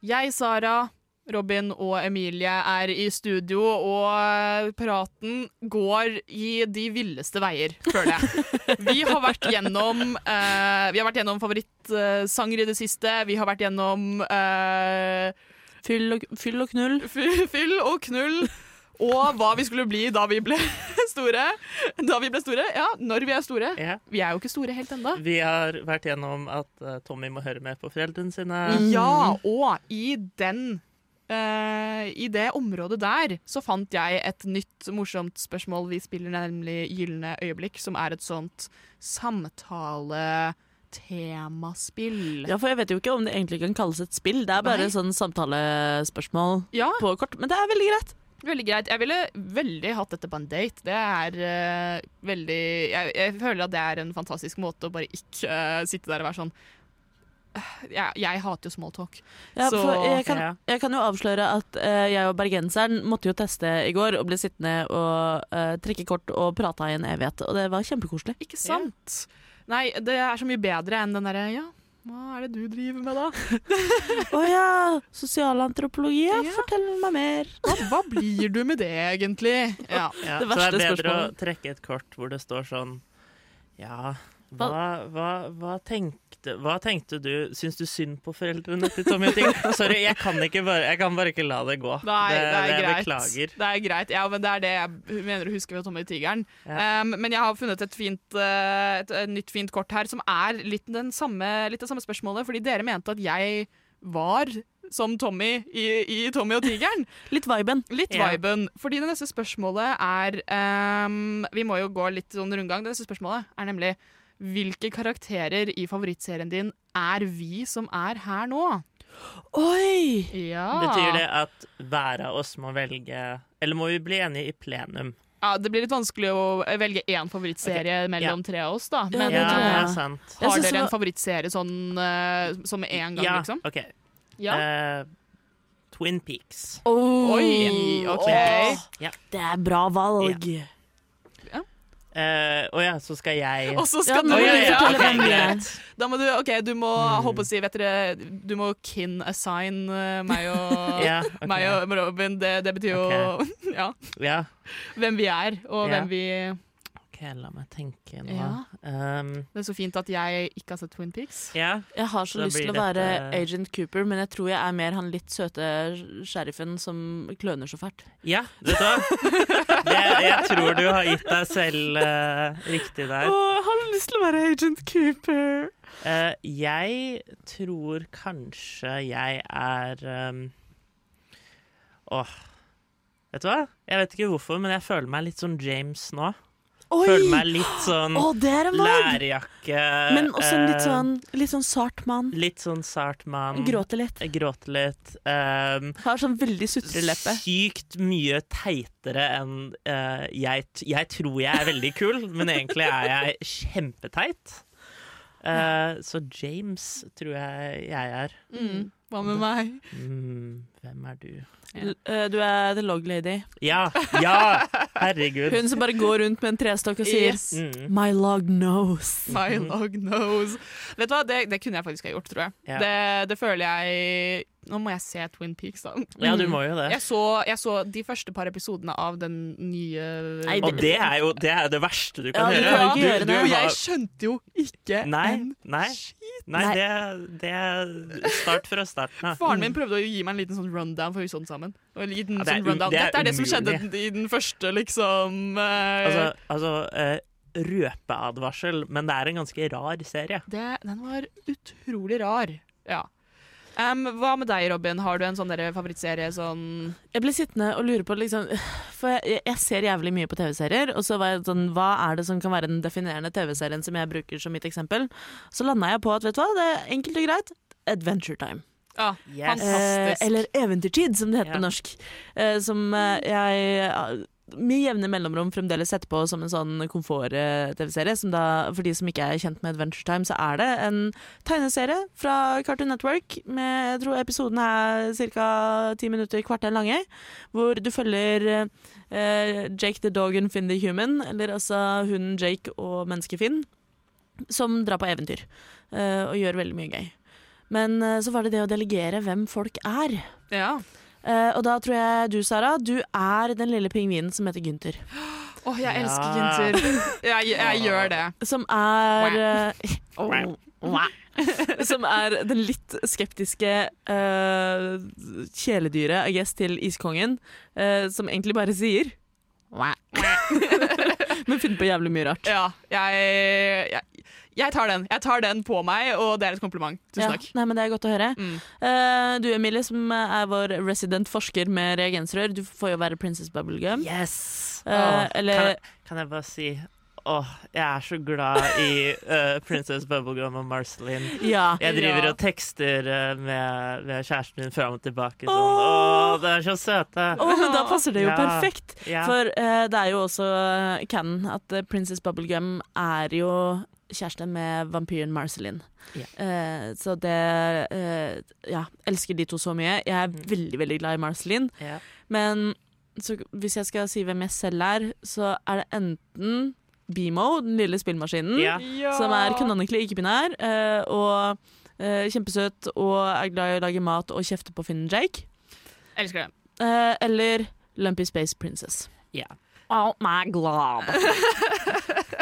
Jeg, Sara, Robin og Emilie er i studio, og praten går i de villeste veier, føler jeg. Vi har vært gjennom, eh, vi har vært gjennom favorittsanger i det siste. Vi har vært gjennom eh, Fyll og, fyll og knull. Fyll og knull. Og hva vi skulle bli da vi ble store. Da vi ble store, ja, når vi er store. Ja. Vi er jo ikke store helt ennå. Vi har vært gjennom at eh, Tommy må høre med på foreldrene sine. Ja, og i den eh, I det området der så fant jeg et nytt morsomt spørsmål. Vi spiller nemlig Gylne øyeblikk, som er et sånt samtale-temaspill. Ja, for jeg vet jo ikke om det egentlig kan kalles et spill. Det er bare Nei. sånn samtalespørsmål Ja, på kort. Men det er veldig greit. veldig greit. Jeg ville veldig hatt dette på en date. Det er uh, veldig jeg, jeg føler at det er en fantastisk måte å bare ikke uh, sitte der og være sånn «Øh, jeg, jeg hater jo smalltalk. Ja, Så- jeg kan, jeg kan jo avsløre at uh, jeg og bergenseren måtte jo teste i går og ble sittende og uh, trekke kort og prata i en evighet. Og det var kjempekoselig. Ikke sant? Nei, det er så mye bedre enn den derre ja, hva er det du driver med da? Å ja! Sosialantropologi, ja. Fortell meg mer. Hva, hva blir du med det egentlig? Ja. Ja, Det så det er bedre spørsmålet. å trekke et kort hvor det står sånn Ja, hva, hva, hva, tenkte, hva tenkte du Syns du synd på foreldrene til Tommy og Tigger? Sorry, jeg kan, ikke bare, jeg kan bare ikke la det gå. Nei, det, er det, greit. beklager. Det er greit. Ja, men det er det jeg mener å huske ved Tommy Tigeren. Ja. Um, men jeg har funnet et, fint, eh, et, et nytt fint kort her, som er litt, den samme, litt det samme spørsmålet. Fordi dere mente at jeg var som Tommy i, i Tommy og Tigeren. Litt viben. Litt yeah. viben. Fordi det neste spørsmålet er um, Vi må jo gå litt sånn rundgang. Det neste spørsmålet er nemlig hvilke karakterer i favorittserien din er vi som er her nå? Oi! Ja. Betyr det at hver av oss må velge Eller må vi bli enige i plenum? Ja, Det blir litt vanskelig å velge én favorittserie okay. mellom tre av oss, da. Ja, Men det Ja, det er sant. Har dere en favorittserie sånn uh, som med en gang, Ja, liksom? OK. Ja. uh, Twin Peaks. Oi, OK. Det er bra valg. Eh, Å ja, så skal jeg Og så Ja, skal ja, du ja, fortelle ok, hvem er. greit. Da må du, ok, du må Mm. på å si, vet dere, du må kin assign eh, meg og, Ja, okay. meg og Robin. Det, det betyr jo ja, Ja. hvem vi er, og Ja. hvem vi OK, la meg tenke nå. Ja. Um, Det er så fint at jeg ikke har sett Twin Peaks. ja. Jeg har så lyst til å være dette- Agent Cooper, men jeg tror jeg er mer han litt søte sheriffen som kløner så fælt. ja, vet du hva? Det, jeg tror du har gitt deg selv uh, riktig der. jeg har lyst til å være Agent Cooper. Uh, jeg tror kanskje jeg er um, Åh. Vet du hva? Jeg vet ikke hvorfor, men jeg føler meg litt sånn James nå. Oi! Føler meg litt sånn valg! lærjakke Men også litt eh, sånn, litt sånn sart mann. Litt sånn sart mann. Gråter litt. Gråter litt. Um, Har sånn veldig sutreleppe. Sykt mye teitere enn uh, jeg, jeg tror jeg er veldig kul, men egentlig er jeg kjempeteit. Eh, så James tror jeg jeg er. Mm. Hva med meg? Mm, hvem er du? Ja. eh, Du er the log lady. Ja! Ja! Herregud. Hun som bare går rundt med en trestokk og sier Yes. Mm. My log knows. My log knows. Vet du hva, det, det kunne jeg faktisk ha gjort, tror jeg. Ja. Det, det føler jeg Nå må jeg se Twin Peaks, da. Ja, du må jo det. Jeg så, jeg så de første par episodene av den nye Nei, Og det er jo det, er det verste du kan Ja, du gjøre. kan du, du, jeg skjønte jo ikke Nei, en nei, nei, Nei. det, det er Start fra starten av. Faren min prøvde å gi meg en liten sånn rundown, for vi så den sammen. Ja, det er sånn rundown. det er Dette er det som skjedde i den første, liksom eh, Altså, altså eh, røpeadvarsel, men det er en ganske rar serie. det, Den var utrolig rar. Ja. Em, hva med deg, Robin? Har du en sånn favorittserie sånn Jeg ble sittende og lure på liksom For jeg, jeg ser jævlig mye på TV-serier, og så var jeg sånn Hva er det som kan være den definerende TV-serien som jeg bruker som mitt eksempel? Så landa jeg på at vet du hva, det er enkelt og greit. Adventure Time. Ja, Yes. fantastisk. Eh, eller Eventyrtid, som det heter yeah. på norsk. Eh, som eh, jeg eh, med jevne mellomrom fremdeles sett på som en sånn komfort-TV-serie. For de som ikke er kjent med Adventure Time, så er det en tegneserie fra Cartoon Network. Med, jeg tror episoden er ca. ti minutter, kvarter lange. Hvor du følger eh, Jake the Dog and Finn the Human, eller altså hunden Jake og mennesket Finn, som drar på eventyr. eh, og gjør veldig mye gøy. Men eh, så var det det å delegere hvem folk er. Ja. Eh, og da tror jeg du, Sara, du er den lille pingvinen som heter Gunther. Åh, jeg Ja. elsker Gunther. Jeg, jeg gjør det. Som er oh, Som er den litt skeptiske uh, kjæledyret, I guess, til iskongen. Uh, som egentlig bare sier Men finner på jævlig mye rart. Ja, jeg, jeg, jeg tar den. Jeg tar den på meg, og det er et kompliment. Tusen Ja, takk. nei, men Det er godt å høre. Mm. Uh, du Emilie, som er vår resident forsker med reagensrør, du får jo være Princess Bubblegum. Yes! Uh, oh, eller- kan, jeg, kan jeg bare si Åh, jeg er så glad i uh, Princess Bubblegum og Marceline. Ja. Jeg driver Ja. og tekster uh, med, med kjæresten min fram og tilbake sånn Åh, det er så søte! Åh, men da passer det jo Ja. perfekt. Ja. For uh, det er jo også uh, canon at Princess Bubblegum er jo kjæreste med vampyren Marceline. Yeah. Uh, så det uh, Ja, elsker de to så mye. Jeg er Mm. veldig, veldig glad i Marceline. Yeah. Men så, hvis jeg skal si hvem jeg selv er, så er det enten Bimo, den lille spillmaskinen, Ja. som er canonically ikke-binær, eh, og eh, kjempesøt og er glad i å lage mat og kjefte på Finn Jake. Elsker det. Eh, eller Lumpy Space Princess. Ja. Oh my glob.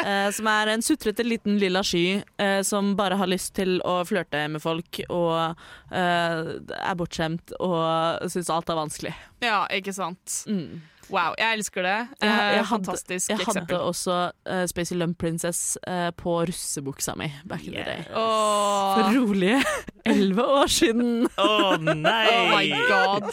eh, som er en sutrete liten lilla sky eh, som bare har lyst til å flørte med folk og eh, er bortskjemt og syns alt er vanskelig. Ja, ikke sant. Mm. Wow, jeg elsker det. Jeg- jeg Eh, hadde- Fantastisk Jeg hadde også uh, Spacey Lump Princess uh, på russebuksa mi back in the day. Oh. For rolige elleve år siden. Å nei! Oh my god.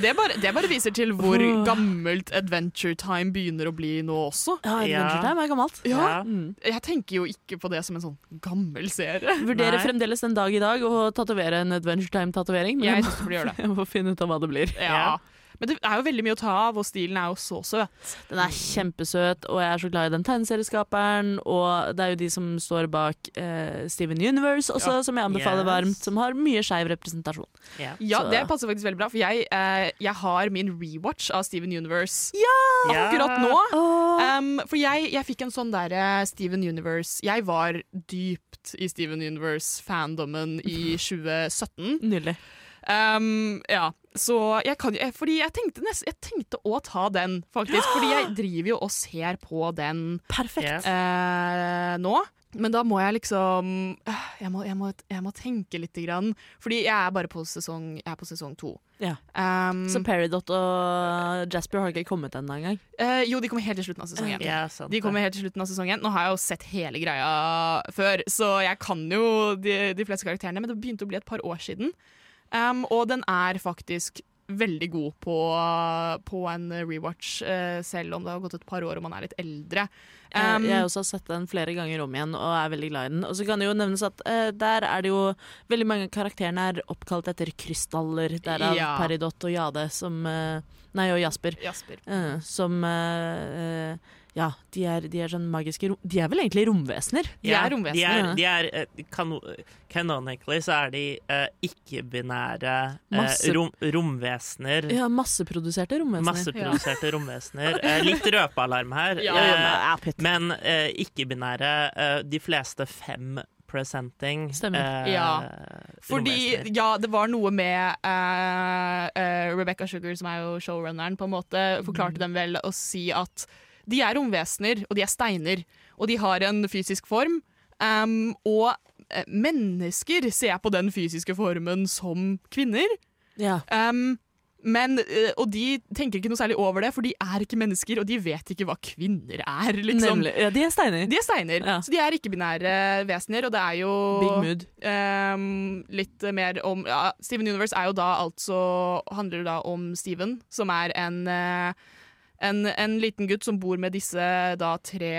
Det bare, det bare viser til hvor oh. gammelt Adventure Time begynner å bli nå også. Ja, Ja. Adventure Time er gammelt. Ja. Mm. Jeg tenker jo ikke på det som en sånn gammel serie. Vurderer Nei. fremdeles den dag i dag å tatovere en Adventure Time-tatovering. Men Jeg jeg må, jeg må finne ut av hva det blir. Ja. Men det er jo veldig mye å ta av, og stilen er jo så søt. Den er kjempesøt, og jeg er så glad i den tegneserieskaperen. Og det er jo de som står bak eh, Steven Universe også, som jeg anbefaler Yes. varmt. Som har mye skeiv representasjon. Ja. Ja, Så- det passer faktisk veldig bra, for jeg, eh, jeg har min rewatch av Steven Universe Ja. akkurat nå. Um, for jeg, jeg fikk en sånn derre Steven Universe Jeg var dypt i Steven Universe-fandommen i 2017. Nydelig. Um, ja, så jeg kan jo Fordi jeg tenkte, nest, jeg tenkte å ta den, faktisk. Fordi jeg driver jo og ser på den Perfekt. Eh, nå. Men da må jeg liksom øh, jeg må, jeg, må, jeg må tenke lite grann. Fordi jeg er bare på sesong, jeg er på sesong to. Ja. Um, Så Peridot og Jasper har ikke kommet ennå engang. Uh, jo, de kommer helt til slutten av sesongen. Ja, De kommer helt til slutten av sesongen. Nå har jeg jo sett hele greia før, så jeg kan jo de, de fleste karakterene, men det begynte å bli et par år siden. Um, og den er faktisk veldig god på, på en rewatch, uh, selv om det har gått et par år og man er litt eldre. Um, jeg har også sett den flere ganger om igjen og er veldig glad i den. Og så kan det jo nevnes at uh, der er det jo veldig mange karakterer karakterene er oppkalt etter krystaller. Derav Ja. Peridot og Jade som uh, Nei, og Jasper. Jasper. som Ja, de er, de er sånn magiske rom... De er vel egentlig romvesener? De er romvesener. De er, ja. de er, eh, canonically så er de uh, ikke-binære uh, rom romvesener. Ja, masseproduserte romvesener. Masseproduserte romvesener. Uh, litt røpealarm her. Ja, eh, ja, ja, men eh, ikke-binære, eh, de fleste fem presenting Stemmer. eh, Ja. Fordi, ja, det var noe med eh, eh, Rebecca Sugar, som er jo showrunneren, på en måte, forklarte dem vel å si at de er romvesener, og de er steiner, og de har en fysisk form. Um, og eh, mennesker ser på den fysiske formen som kvinner. Ja. Um, men, eh, og de tenker ikke noe særlig over det, for de er ikke mennesker, og de vet ikke hva kvinner er. Liksom. Nemlig. Ja, de er steiner. De er steiner, Ja. så de er ikke-binære vesener, og det er jo Big mood. Um, litt mer om ja, Steven Universe er jo da altså handler da om Steven, som er en, eh, en en liten gutt som bor med disse da tre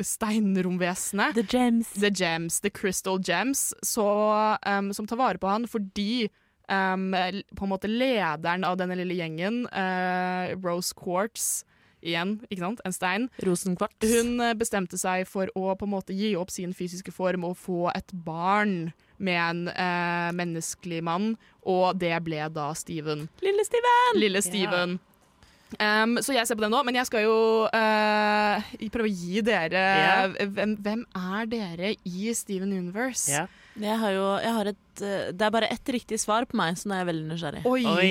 steinromvesenene. The Gems. The Gems, The Crystal Gems, så, um, som tar vare på han fordi um, på en måte lederen av denne lille gjengen, uh, Rose Quartz, igjen, ikke sant, en stein, Rosenkvarts. hun eh, bestemte seg for å på en måte gi opp sin fysiske form og få et barn med en uh, menneskelig mann, og det ble da Steven. Lille Steven! Lille Steven. Um, så jeg ser på den nå, men jeg skal jo uh, prøve å gi dere yeah. hvem, hvem er dere i Steven Universe? Yeah. Jeg har jo jeg har et, eh, Det er bare ett riktig svar på meg, så nå er jeg veldig nysgjerrig. Oi. Oi.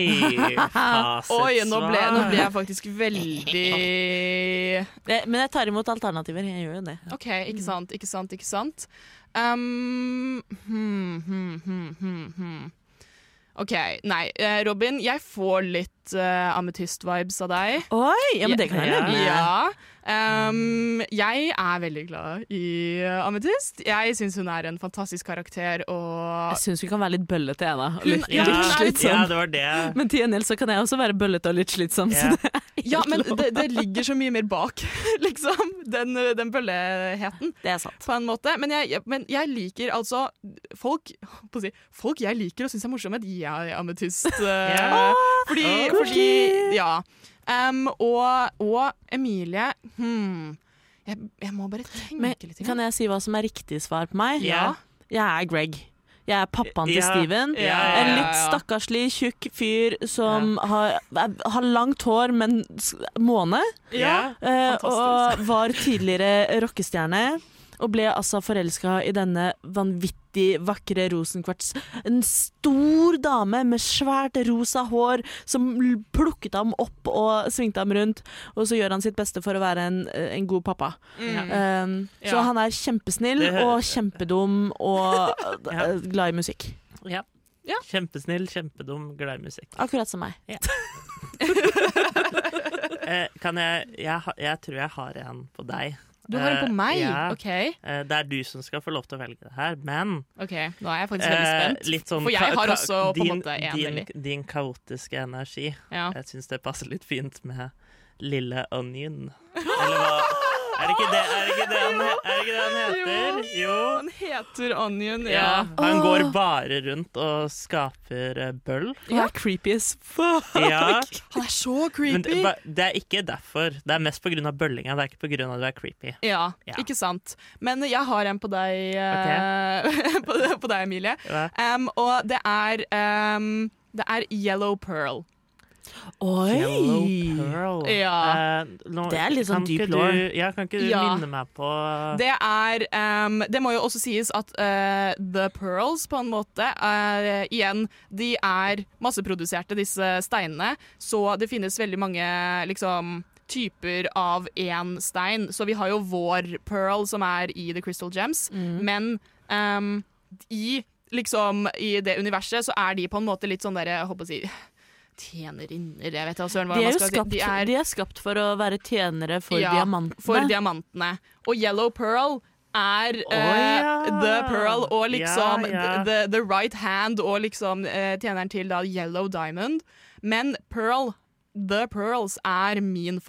Oi, nå ble, nå ble jeg faktisk veldig Eh, Men jeg tar imot alternativer. Jeg gjør jo det. OK, ikke sant, ikke sant, ikke sant. Um, hmm, hmm, hmm, hmm, hmm. OK, nei. Robin, jeg får litt uh, ametyst-vibes av deg. Oi! Ja, men det kan jeg Ja. leve med. Ja. Um, jeg er veldig glad i uh, Ametyst. Jeg syns hun er en fantastisk karakter, og Jeg syns vi kan være litt bøllete, jeg, da. Hun- Litt, ja, litt er litt- slitsom. Ja, det var det. Men til gjengjeld så kan jeg også være bøllete og litt slitsom. Ja. Så det Ja, men det, det ligger så mye mer bak, liksom. Den, den bølleheten. det er sant. på en måte. Men jeg, men jeg liker altså Folk si, Folk jeg liker og syns er morsomme, de er ametyst. yeah. Fordi, oh, fordi Ja. Um, og, og Emilie hmm, jeg, jeg må bare tenke Men litt. kan jeg si hva som er riktig svar på meg? Ja. Jeg er Greg. Jeg er pappaen til Ja. Steven. Ja, ja, En ja, litt stakkarslig, tjukk fyr som har, har langt hår, men måne. Ja. Eh, og var tidligere rockestjerne. Og ble altså forelska i denne vanvittig vakre Rosenkvarts. En stor dame med svært rosa hår som plukket ham opp og svingte ham rundt. Og så gjør han sitt beste for å være en, en god pappa. Mm. Um, Så han er kjempesnill og kjempedum og Ja. eh, glad i musikk. Ja. Ja. Kjempesnill, kjempedum, glad i musikk. Akkurat som meg. Eh, kan jeg, jeg Jeg tror jeg har en på deg. Du har den på meg? Uh, Ja. OK, Uh, det er du som skal få lov til å velge det her, men ok, nå er jeg faktisk veldig eh, spent. litt sånn For jeg har også på en måte en din, din kaotiske energi. Ja. Jeg syns det passer litt fint med Lille Onion. Eller hva Er det ikke det, er det, ikke det, han, er det, ikke det han heter? Jo. Han heter Onion, Ja. ja. Han Åh. går bare rundt og skaper eh, bøll. Han er creepy as fuck. Ja. Han er så Men creepy. det, det er ikke derfor. Det er mest pga. bøllinga. Det er ikke pga. at du er creepy. Ja, Ja. ikke sant. Men jeg har en på deg, okay. på, på deg Emilie. Um, og det er um, Det er Yellow Pearl. Oi! Yellow Pearl. Ja. Eh, nå- Det er litt sånn dyp lår deep. Ja, kan ikke du Ja. minne meg på Det er um, Det må jo også sies at uh, The Pearls, på en måte eh, Igjen, de er masseproduserte, disse steinene. Så det finnes veldig mange liksom typer av én stein. Så vi har jo vår pearl, som er i The Crystal Gems. Men um, i liksom i det universet så er de på en måte litt sånn derre Jeg håper å si tjenerinner, jeg vet da søren hva man jo skapt, si. De er de er skapt for å være tjenere for Ja, diamantene. for diamantene. Og Yellow Pearl er oh, eh, uh, The Pearl og liksom Ja, ja. The, the right hand og liksom uh, tjeneren til da Yellow Diamond. Men Pearl, The Pearls, er min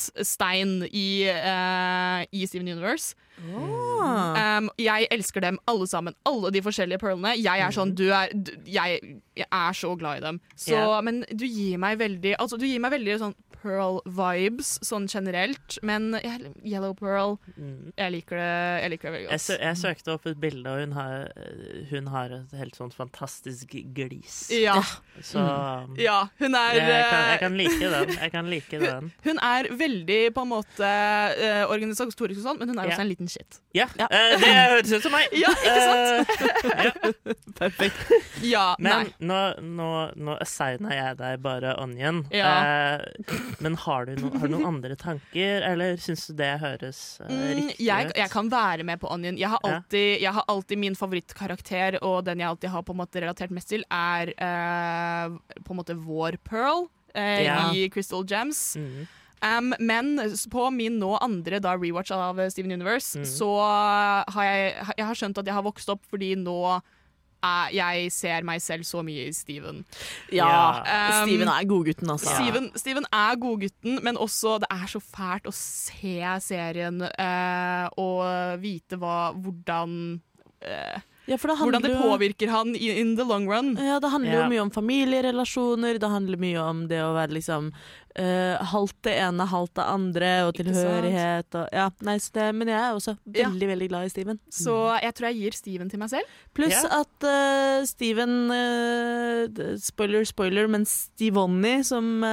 favorittstein i, uh, i Steven Universe. Oh. Um, jeg elsker dem alle sammen. Alle de forskjellige pearlene. Jeg er sånn, du er, du, jeg, jeg er så glad i dem. Så, yeah. Men du gir meg veldig Altså, du gir meg veldig sånn Pearl-vibes sånn generelt. Men Yellow Pearl Mm. jeg liker, det, jeg liker det veldig Jeg, godt. sø jeg søkte opp et bilde, og hun har, hun har et helt sånn fantastisk glis. Ja, Så ja, hun er jeg, kan, jeg eh, kan like den. Jeg kan like den. Hun er veldig på en måte eh, organisatorisk og sånn, men hun er Ja. også en liten shit. Ja, eh, det høres ut som meg! Ja, ikke sant? Perfekt. Ja, men nei. nå, nå, nå assigner jeg deg bare Onion. Ja. Eh, men har du, no, har du noen andre tanker, eller syns du det høres eh, Mm, riktig jeg, ut? jeg kan være med på Onion. Jeg har Ja. alltid, jeg har alltid min favorittkarakter, og den jeg alltid har på en måte relatert mest til, er eh, på en måte vår Pearl eh, Ja. i Crystal Gems. Mm. Um, men på min nå andre da rewatch av eh, Steven Universe, Mm. så har jeg, jeg har skjønt at jeg har vokst opp fordi nå er, jeg ser meg selv så mye i Steven. Ja, um, Steven er godgutten, altså. Steven, Steven er godgutten, men også det er så fælt å se serien uh, og vite hva, hvordan eh, Ja, for det Hvordan det påvirker han in the long run. Ja, det handler jo mye om familierelasjoner, det handler mye om det å være liksom uh, halvt det ene, halvt det andre, og tilhørighet og Ja, nei, så det, men jeg er også Ja. veldig, veldig glad i Steven. Så jeg tror jeg gir Steven til meg selv. Pluss yeah. at uh, Steven uh, Spoiler, spoiler, men Stevonny, som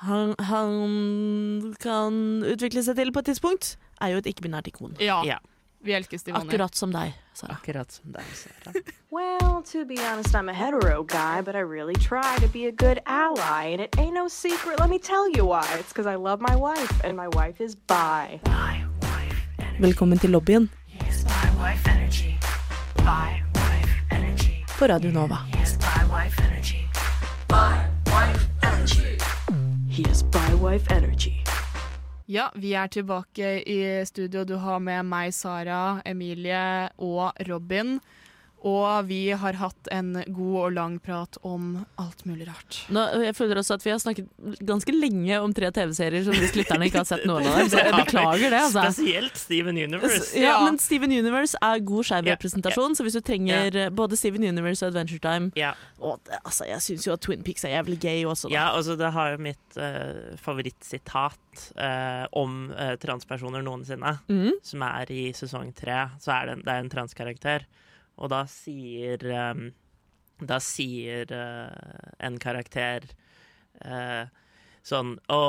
han, han kan utvikle seg til på et tidspunkt, er jo et ikke-binært ikon. Ja, Ja. Vi elsker Steven. Akkurat som deg, Sara. Akkurat som deg, Sara. Well, to be honest, I'm a hetero guy, but I really try to be a good ally. And it ain't no secret, let me tell you why. It's because I love my wife, and my wife is bi. Velkommen til lobbyen Yes, bi wife energy. Bi wife energy. på Radio Nova. Yes, wife energy. Bi wife energy. He is by wife energy. Ja, vi er tilbake i studio. Du har med meg, Sara, Emilie og Robin. Og vi har hatt en god og lang prat om alt mulig rart. Nå, jeg føler også at vi har snakket ganske lenge om tre TV-serier som hvis lytterne ikke har sett noen av dem. Så jeg beklager det. Altså. Spesielt Steven Universe. Ja, Ja. men Steven Universe er god skeiv Ja, yeah. så hvis du trenger yeah. både Steven Universe og Adventure Time yeah. og det, altså, Jeg syns jo at Twin Peaks er jævlig gay også. Da. Ja, altså det har jo mitt uh, favorittsitat uh, om uh, transpersoner noensinne, mm. som er i sesong tre. Så er det, en- det er en transkarakter, og da sier um, Da sier uh, en karakter uh, sånn Å,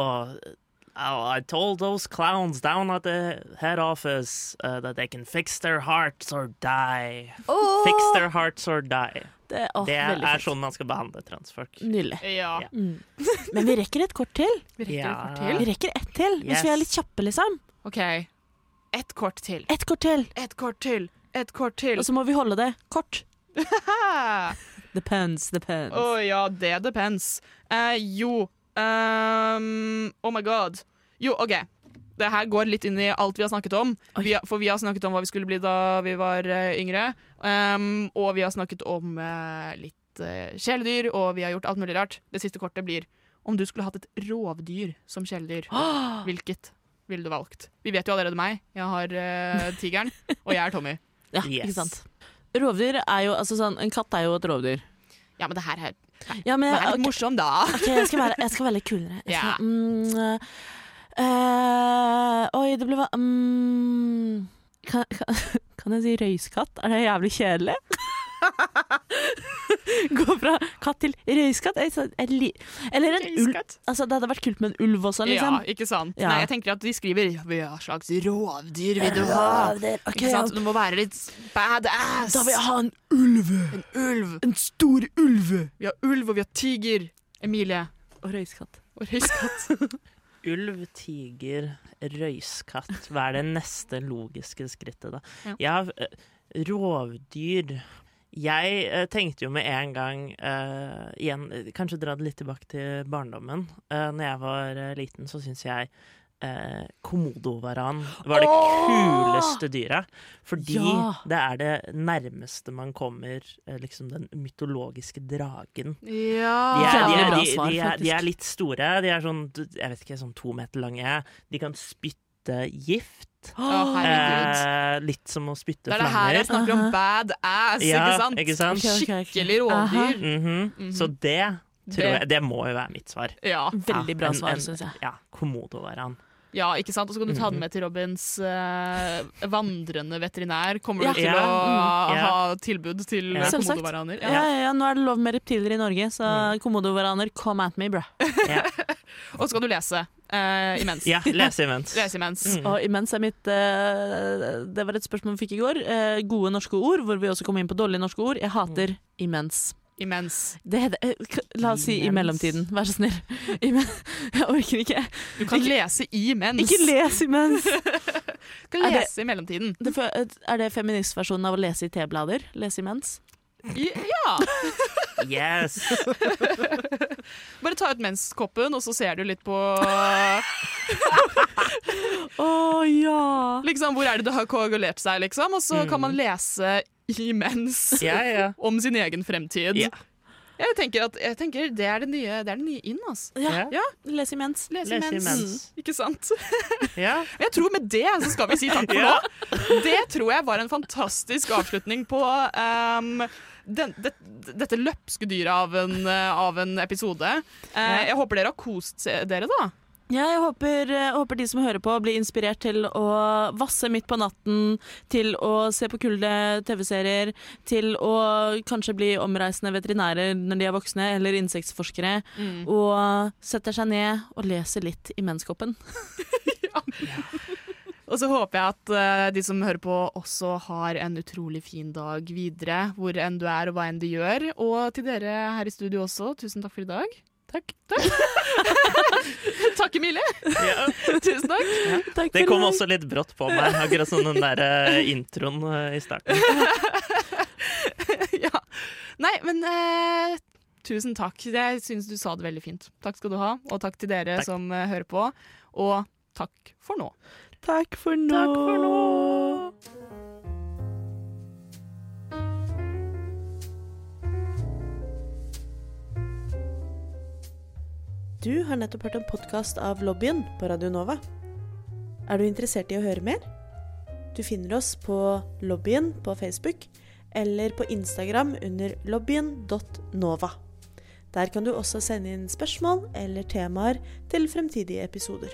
Oh, I told those clowns down at the head office uh, that they can fix their hearts or die. Oh! Fix their hearts or die. Det, oh, Det er fint. sånn man skal behandle transfolk. Nydelig. Ja. Ja. Mm. Men vi rekker et kort til. Vi rekker Ja. et kort til. Vi rekker ett til, hvis vi er litt kjappe, liksom. OK. Ett kort til. Ett kort til, Et kort til. Ett kort til. og så må vi holde det kort. depends, Depends, depends. ja, det depends. Uh, jo um, Oh my god. Jo, OK. Det her går litt inn i alt vi har snakket om. Vi, for vi har snakket om hva vi skulle bli da vi var uh, yngre. Um, og vi har snakket om uh, litt kjæledyr, og vi har gjort alt mulig rart. Det siste kortet blir om du skulle hatt et rovdyr som kjæledyr. Hvilket ville du valgt? Vi vet jo allerede meg. Jeg har tigeren, og jeg er Tommy. Ja, Yes. ikke sant. Rovdyr er jo altså sånn En katt er jo et rovdyr. Ja, men det her er, Ja, men det er litt ok, morsomt, da. ok, jeg, skal være, jeg skal være litt kulere. Jeg Ja. skal, mm, eh, oi, det ble hva mm, kan, kan, kan jeg si røyskatt? Er det jævlig kjedelig? Gå fra katt til røyskatt? Jeg jeg Eller en ulv. Altså, det hadde vært kult med en ulv også, liksom. Ja, ikke sant? Ja. Nei, jeg tenker at de skriver Hva slags rovdyr vil du ha? Okay, Ikke sant? Du må være litt badass. Da vil jeg ha en ulv! en ulv. En stor ulv! Vi har ulv, og vi har tiger. Emilie. Og røyskatt. Og røyskatt. Ulv, tiger, røyskatt. Hva er det neste logiske skrittet, da? Ja. Ja, eh, rovdyr Jeg eh, tenkte jo med en gang eh, Igjen, eh, kanskje dra det litt tilbake til barndommen. Uh, når jeg var eh, liten, så syns jeg uh, komodovaran var det Åh! kuleste dyret. Fordi Ja. det er det nærmeste man kommer eh, liksom den mytologiske dragen. Ja. De er, de, Jævlig er, bra de, svar, de, er, de faktisk. er litt store. De er sånn, jeg vet ikke, sånn to meter lange. De kan spytte gift. Herregud. Eh, litt som å spytte Det er det her jeg snakker om badass, Ja, ikke sant? ikke sant? Okay, okay, okay. Skikkelig rovdyr. Mm -hmm. Så det tror Det- jeg Det må jo være mitt svar. Ja. Veldig bra en- svar, syns jeg. Ja, komodovaran. ja, ikke sant? Og så kan du ta den Mhm. med til Robins uh, vandrende veterinær. Kommer Ja. du til Ja. å Mm. Ja. ha tilbud til Ja. ja. Komodovaraner? Ja, ja, ja, nå er det lov med reptiler i Norge, så Mm. komodovaraner, come at me, bro. Ja. Og så kan du lese eh, imens. ja, lese imens. Lese imens. Mm. Og imens er mitt uh, Det var et spørsmål vi fikk i går. Uh, gode norske ord, hvor vi også kom inn på dårlige norske ord. Jeg hater imens. Imens. Det heter, la oss si i mellomtiden, vær så snill. Imens. jeg orker ikke. Du kan Ikke- lese imens. Ikke les imens! Du kan Er det- lese i mellomtiden. Det, er det feministversjonen av å lese i T-blader? Lese imens? Ja. Yes! Bare ta ut menskoppen, og så ser du litt på Å ja! liksom, Hvor er det det har koagulert seg, liksom? Og så Mm. kan man lese imens Ja, ja. om sin egen fremtid. Ja. Jeg tenker at jeg tenker det er det nye, det er det nye inn, altså. ja. Ja. Les imens. Les imens. Les imens. Mm. Ikke sant? ja. Jeg tror med det så skal vi si takk for Ja. nå. Det tror jeg var en fantastisk avslutning på ehm, den, det, dette løpske dyret av en, eh, av en episode. Eh, jeg håper dere har kost dere, da. Ja, jeg håper, eh, håper de som hører på, blir inspirert til å vasse midt på natten, til å se på kulde TV-serier, til å kanskje bli omreisende veterinærer når de er voksne, eller insektforskere, og setter seg ned og leser litt i menskoppen. Og så håper jeg at uh, de som hører på, også har en utrolig fin dag videre, hvor enn du er og hva enn du gjør. Og til dere her i studio også, tusen takk for i dag. Takk. Takk, takk Emilie. ja. Tusen takk. Takk Det kom deg. også litt brått på meg, akkurat som den der uh, introen uh, i starten. ja. Nei, men eh, tusen takk. Jeg syns du sa det veldig fint. Takk skal du ha, og takk til dere Takk. som hører på. Og takk for nå. Takk for nå. Takk for nå. Du har nettopp hørt en podkast av Lobbyen på Radio Nova. Er du interessert i å høre mer? Du finner oss på Lobbyen på Facebook eller på Instagram under lobbyen.nova. Der kan du også sende inn spørsmål eller temaer til fremtidige episoder.